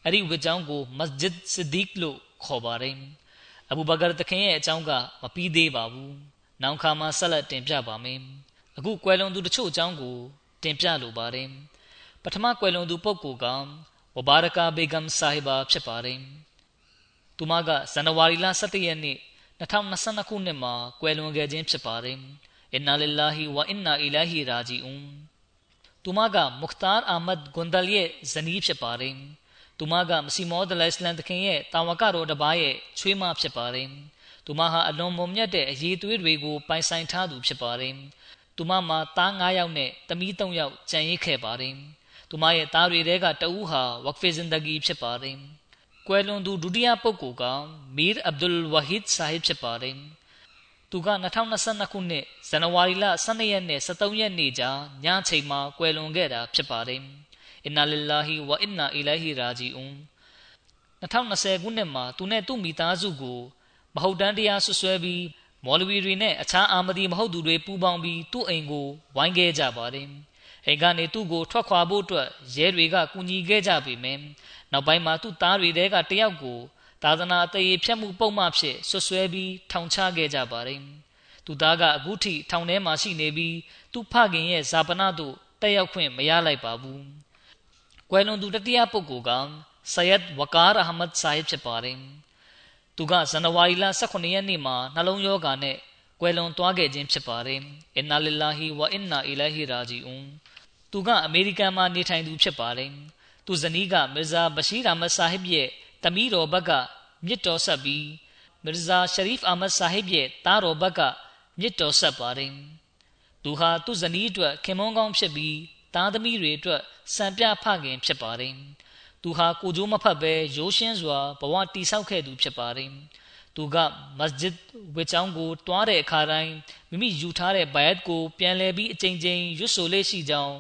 B: အဲ့ဒီဝေချောင်းကိုမစဂျစ်ဆစ်ဒီကလို့ခေါ်ပါတယ်အဘူဘကာတခင်ရဲ့အကြောင်းကမပြီးသေးပါဘူးနောက်ခါမှာဆက်လက်တင်ပြပါမယ်အခုကွယ်လွန်သူတချို့အကြောင်းကိုတင်ပြလိုပါတယ်ပထမကွယ်လွန်သူပုဂ္ဂိုလ်ကဝဘာရကာဘေဂမ်ဆာဟီဘာဖြစ်ပါတယ်သူမကဇန်နဝါရီလ17ရက်နေ့2022ခုနှစ်မှာကွယ်လွန်ခဲ့ခြင်းဖြစ်ပါတယ်အင်နာလ illah ဝအင်နာအီလာဟီရာဂျီအွန်သူမကမုခတာအာမတ်ဂွန်ဒလ်ရဲ့ဇနီးဖြစ်ပါတယ် သူမကမစီမောဒလအစ္စလမ်တခင်ရဲ့တာဝကတော်တစ်ပါးရဲ့ချွေးမဖြစ်ပါတယ်သူမဟာအလွန်မုံမြတ်တဲ့အရေးသွေးတွေကိုပိုင်ဆိုင်ထားသူဖြစ်ပါတယ်သူမမှာသား9ယောက်နဲ့သမီး3ယောက်ကျန်ရစ်ခဲ့ပါတယ်သူမရဲ့သားတွေထဲကတဦးဟာဝက်ဖေဇင်ဒဂီဖြစ်ပါတယ်ကွယ်လွန်သူဒုတိယပုဂ္ဂိုလ်ကမီရ်အဗ်ဒุลဝဟီဒ်ဆာဟစ်ဖြစ်ပါတယ်သူက2022ခုနှစ်ဇန်နဝါရီလ12ရက်နဲ့13ရက်နေ့ကြာညချိန်မှာကွယ်လွန်ခဲ့တာဖြစ်ပါတယ် အင်နာလ illah ဝအင်နာအီလိုင်ဟီရာဂျီအွန်2020ခုနှစ်မှာသူနဲ့သူ့မိသားစုကိုမဟုတ်တမ်းတရားဆွဆွဲပြီးမော်လဝီတွေနဲ့အခြားအာမဒီမဟုတ်သူတွေပူးပေါင်းပြီးသူ့အိမ်ကိုဝိုင်းခဲ့ကြပါတယ်အိမ်ကနေသူ့ကိုထွက်ခွာဖို့အတွက်ရဲတွေကကူညီခဲ့ကြပေမယ့်နောက်ပိုင်းမှာသူ့သားတွေတဲကတယောက်ကိုသာသနာအသေးဖြတ်မှုပုံမှန်ဖြစ်ဆွဆွဲပြီးထောင်ချခဲ့ကြပါတယ်။သူသားကအခုထိထောင်ထဲမှာရှိနေပြီးသူ့ဖခင်ရဲ့ဇာပနာတို့တက်ရောက်ခွင့်မရလိုက်ပါဘူး။ ကွယ်လွန်သူတတိယပုဂ္ဂိုလ်ကဆယက်ဝကာရအဟမတ်ဆာဟစ်ဖြစ်ပါတယ်။သူကဇန်နဝါရီလ18ရက်နေ့မှာနှလုံးရောဂါနဲ့ကွယ်လွန်သွားခဲ့ခြင်းဖြစ်ပါတယ်။အင်နာလ illah ဝအင်နာအီလိုင်ဟီရာဂျီအွန်သူကအမေရိကန်မှာနေထိုင်သူဖြစ်ပါတယ်။သူဇနီးကမီဇာဘရှိရာမတ်ဆာဟစ်ရဲ့တမီးတော်ဘက်ကမြစ်တော်ဆက်ပြီးမီဇာရှရီဖ်အာမတ်ဆာဟစ်ရဲ့သားတော်ဘက်ကမြစ်တော်ဆက်ပါတယ်။သူဟာသူ့ဇနီးအတွက်ခင်မွန်းကောင်းဖြစ်ပြီး သားသမီးတွေအတွက်စံပြဖခင်ဖြစ်ပါတယ်။သူဟာကိုကြိုးမဖတ်ဘဲရိုးရှင်းစွာဘဝတည်ဆောက်ခဲ့သူဖြစ်ပါတယ်။သူကမစဂျစ်ဝေချောင်းကိုတွားတဲ့အခါတိုင်းမိမိယူထားတဲ့ဘိုင်ယတ်ကို ပြန်လည်ပြီးအကြိမ်ကြိမ်ရွတ်ဆိုလေးရှိကြောင်း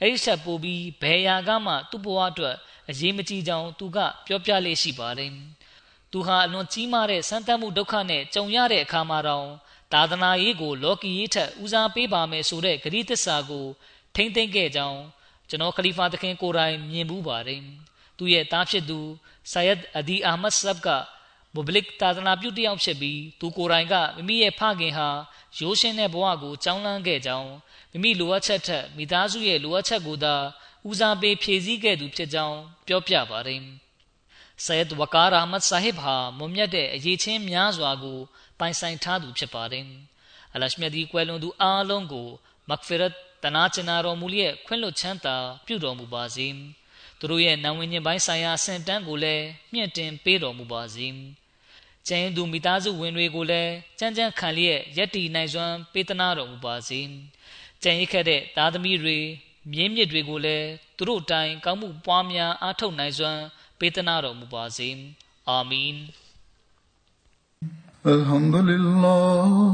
B: အဲ့ဒီဆက်ပို့ပြီးဘယ်ရာကမှသူ့ဘဝအတွက်အရေးမကြီးကြောင်းသူကပြောပြလေးရှိပါတယ်။သူဟာအလွန်ကြီးမားတဲ့ဆန်းသတ်မှုဒုက္ခနဲ့ကြုံရတဲ့အခါမှာတော့သာသနာရေးကိုလောကီရေးထက်ဦးစားပေးပါမယ်ဆိုတဲ့ဂရိသစ္စာကို ထိမ့်သိမ့်ခဲ့ကြောင်းကျွန်တော်ခလီဖာသခင်ကိုယ်တိုင်မြင်မှုပါတယ်။သူရဲ့သားဖြစ်သူဆာယက်အဒီအာမတ်ဆပ်ကမုဘလစ်သာသနာပြုတယောက်ဖြစ်ပြီးသူကိုယ်တိုင်ကမိမိရဲ့ဖခင်ဟာရိုးရှင်းတဲ့ဘဝကိုကြောင်းလန်းခဲ့ကြောင်းမိမိလိုအပ်ချက်ထက်မိသားစုရဲ့လိုအပ်ချက်ကိုသာဦးစားပေးဖြည့်ဆည်းခဲ့သူဖြစ်ကြောင်းပြောပြပါတယ်။ဆယက်ဝကာရာမတ်ဆာဟစ်ဟာမွန်မြတ်တဲ့အရေးချင်းများစွာကိုပိုင်ဆိုင်ထားသူဖြစ်ပါတယ်။အလရှမြဒီကွယ်လွန်သူအားလုံးကိုမဂ်ဖီရတ် တနာကျင်နာတော်မူလျက်ခွင့်လွှတ်ချမ်းသာပြုတော်မူပါစေ။သူတို့ရဲ့နာဝင်ခြင်းပိုင်းဆိုင်ရာအဆင့်တန်းကိုလည်းမြင့်တင်ပေးတော်မူပါစေ။ကျင်းသူမိသားစုဝင်တွေကိုလည်းကြမ်းကြမ်းခံလျက်ယက်တီနိုင်စွမ်းပေးသနာတော်မူပါစေ။ကြံရစ်ခဲ့တဲ့သားသမီးတွေမြင်းမြစ်တွေကိုလည်းသူတို့တိုင်ကောင်းမှုပွားများအားထုတ်နိုင်စွမ်းပေးသနာတော်မူပါစေအာမင်
A: الحمد لله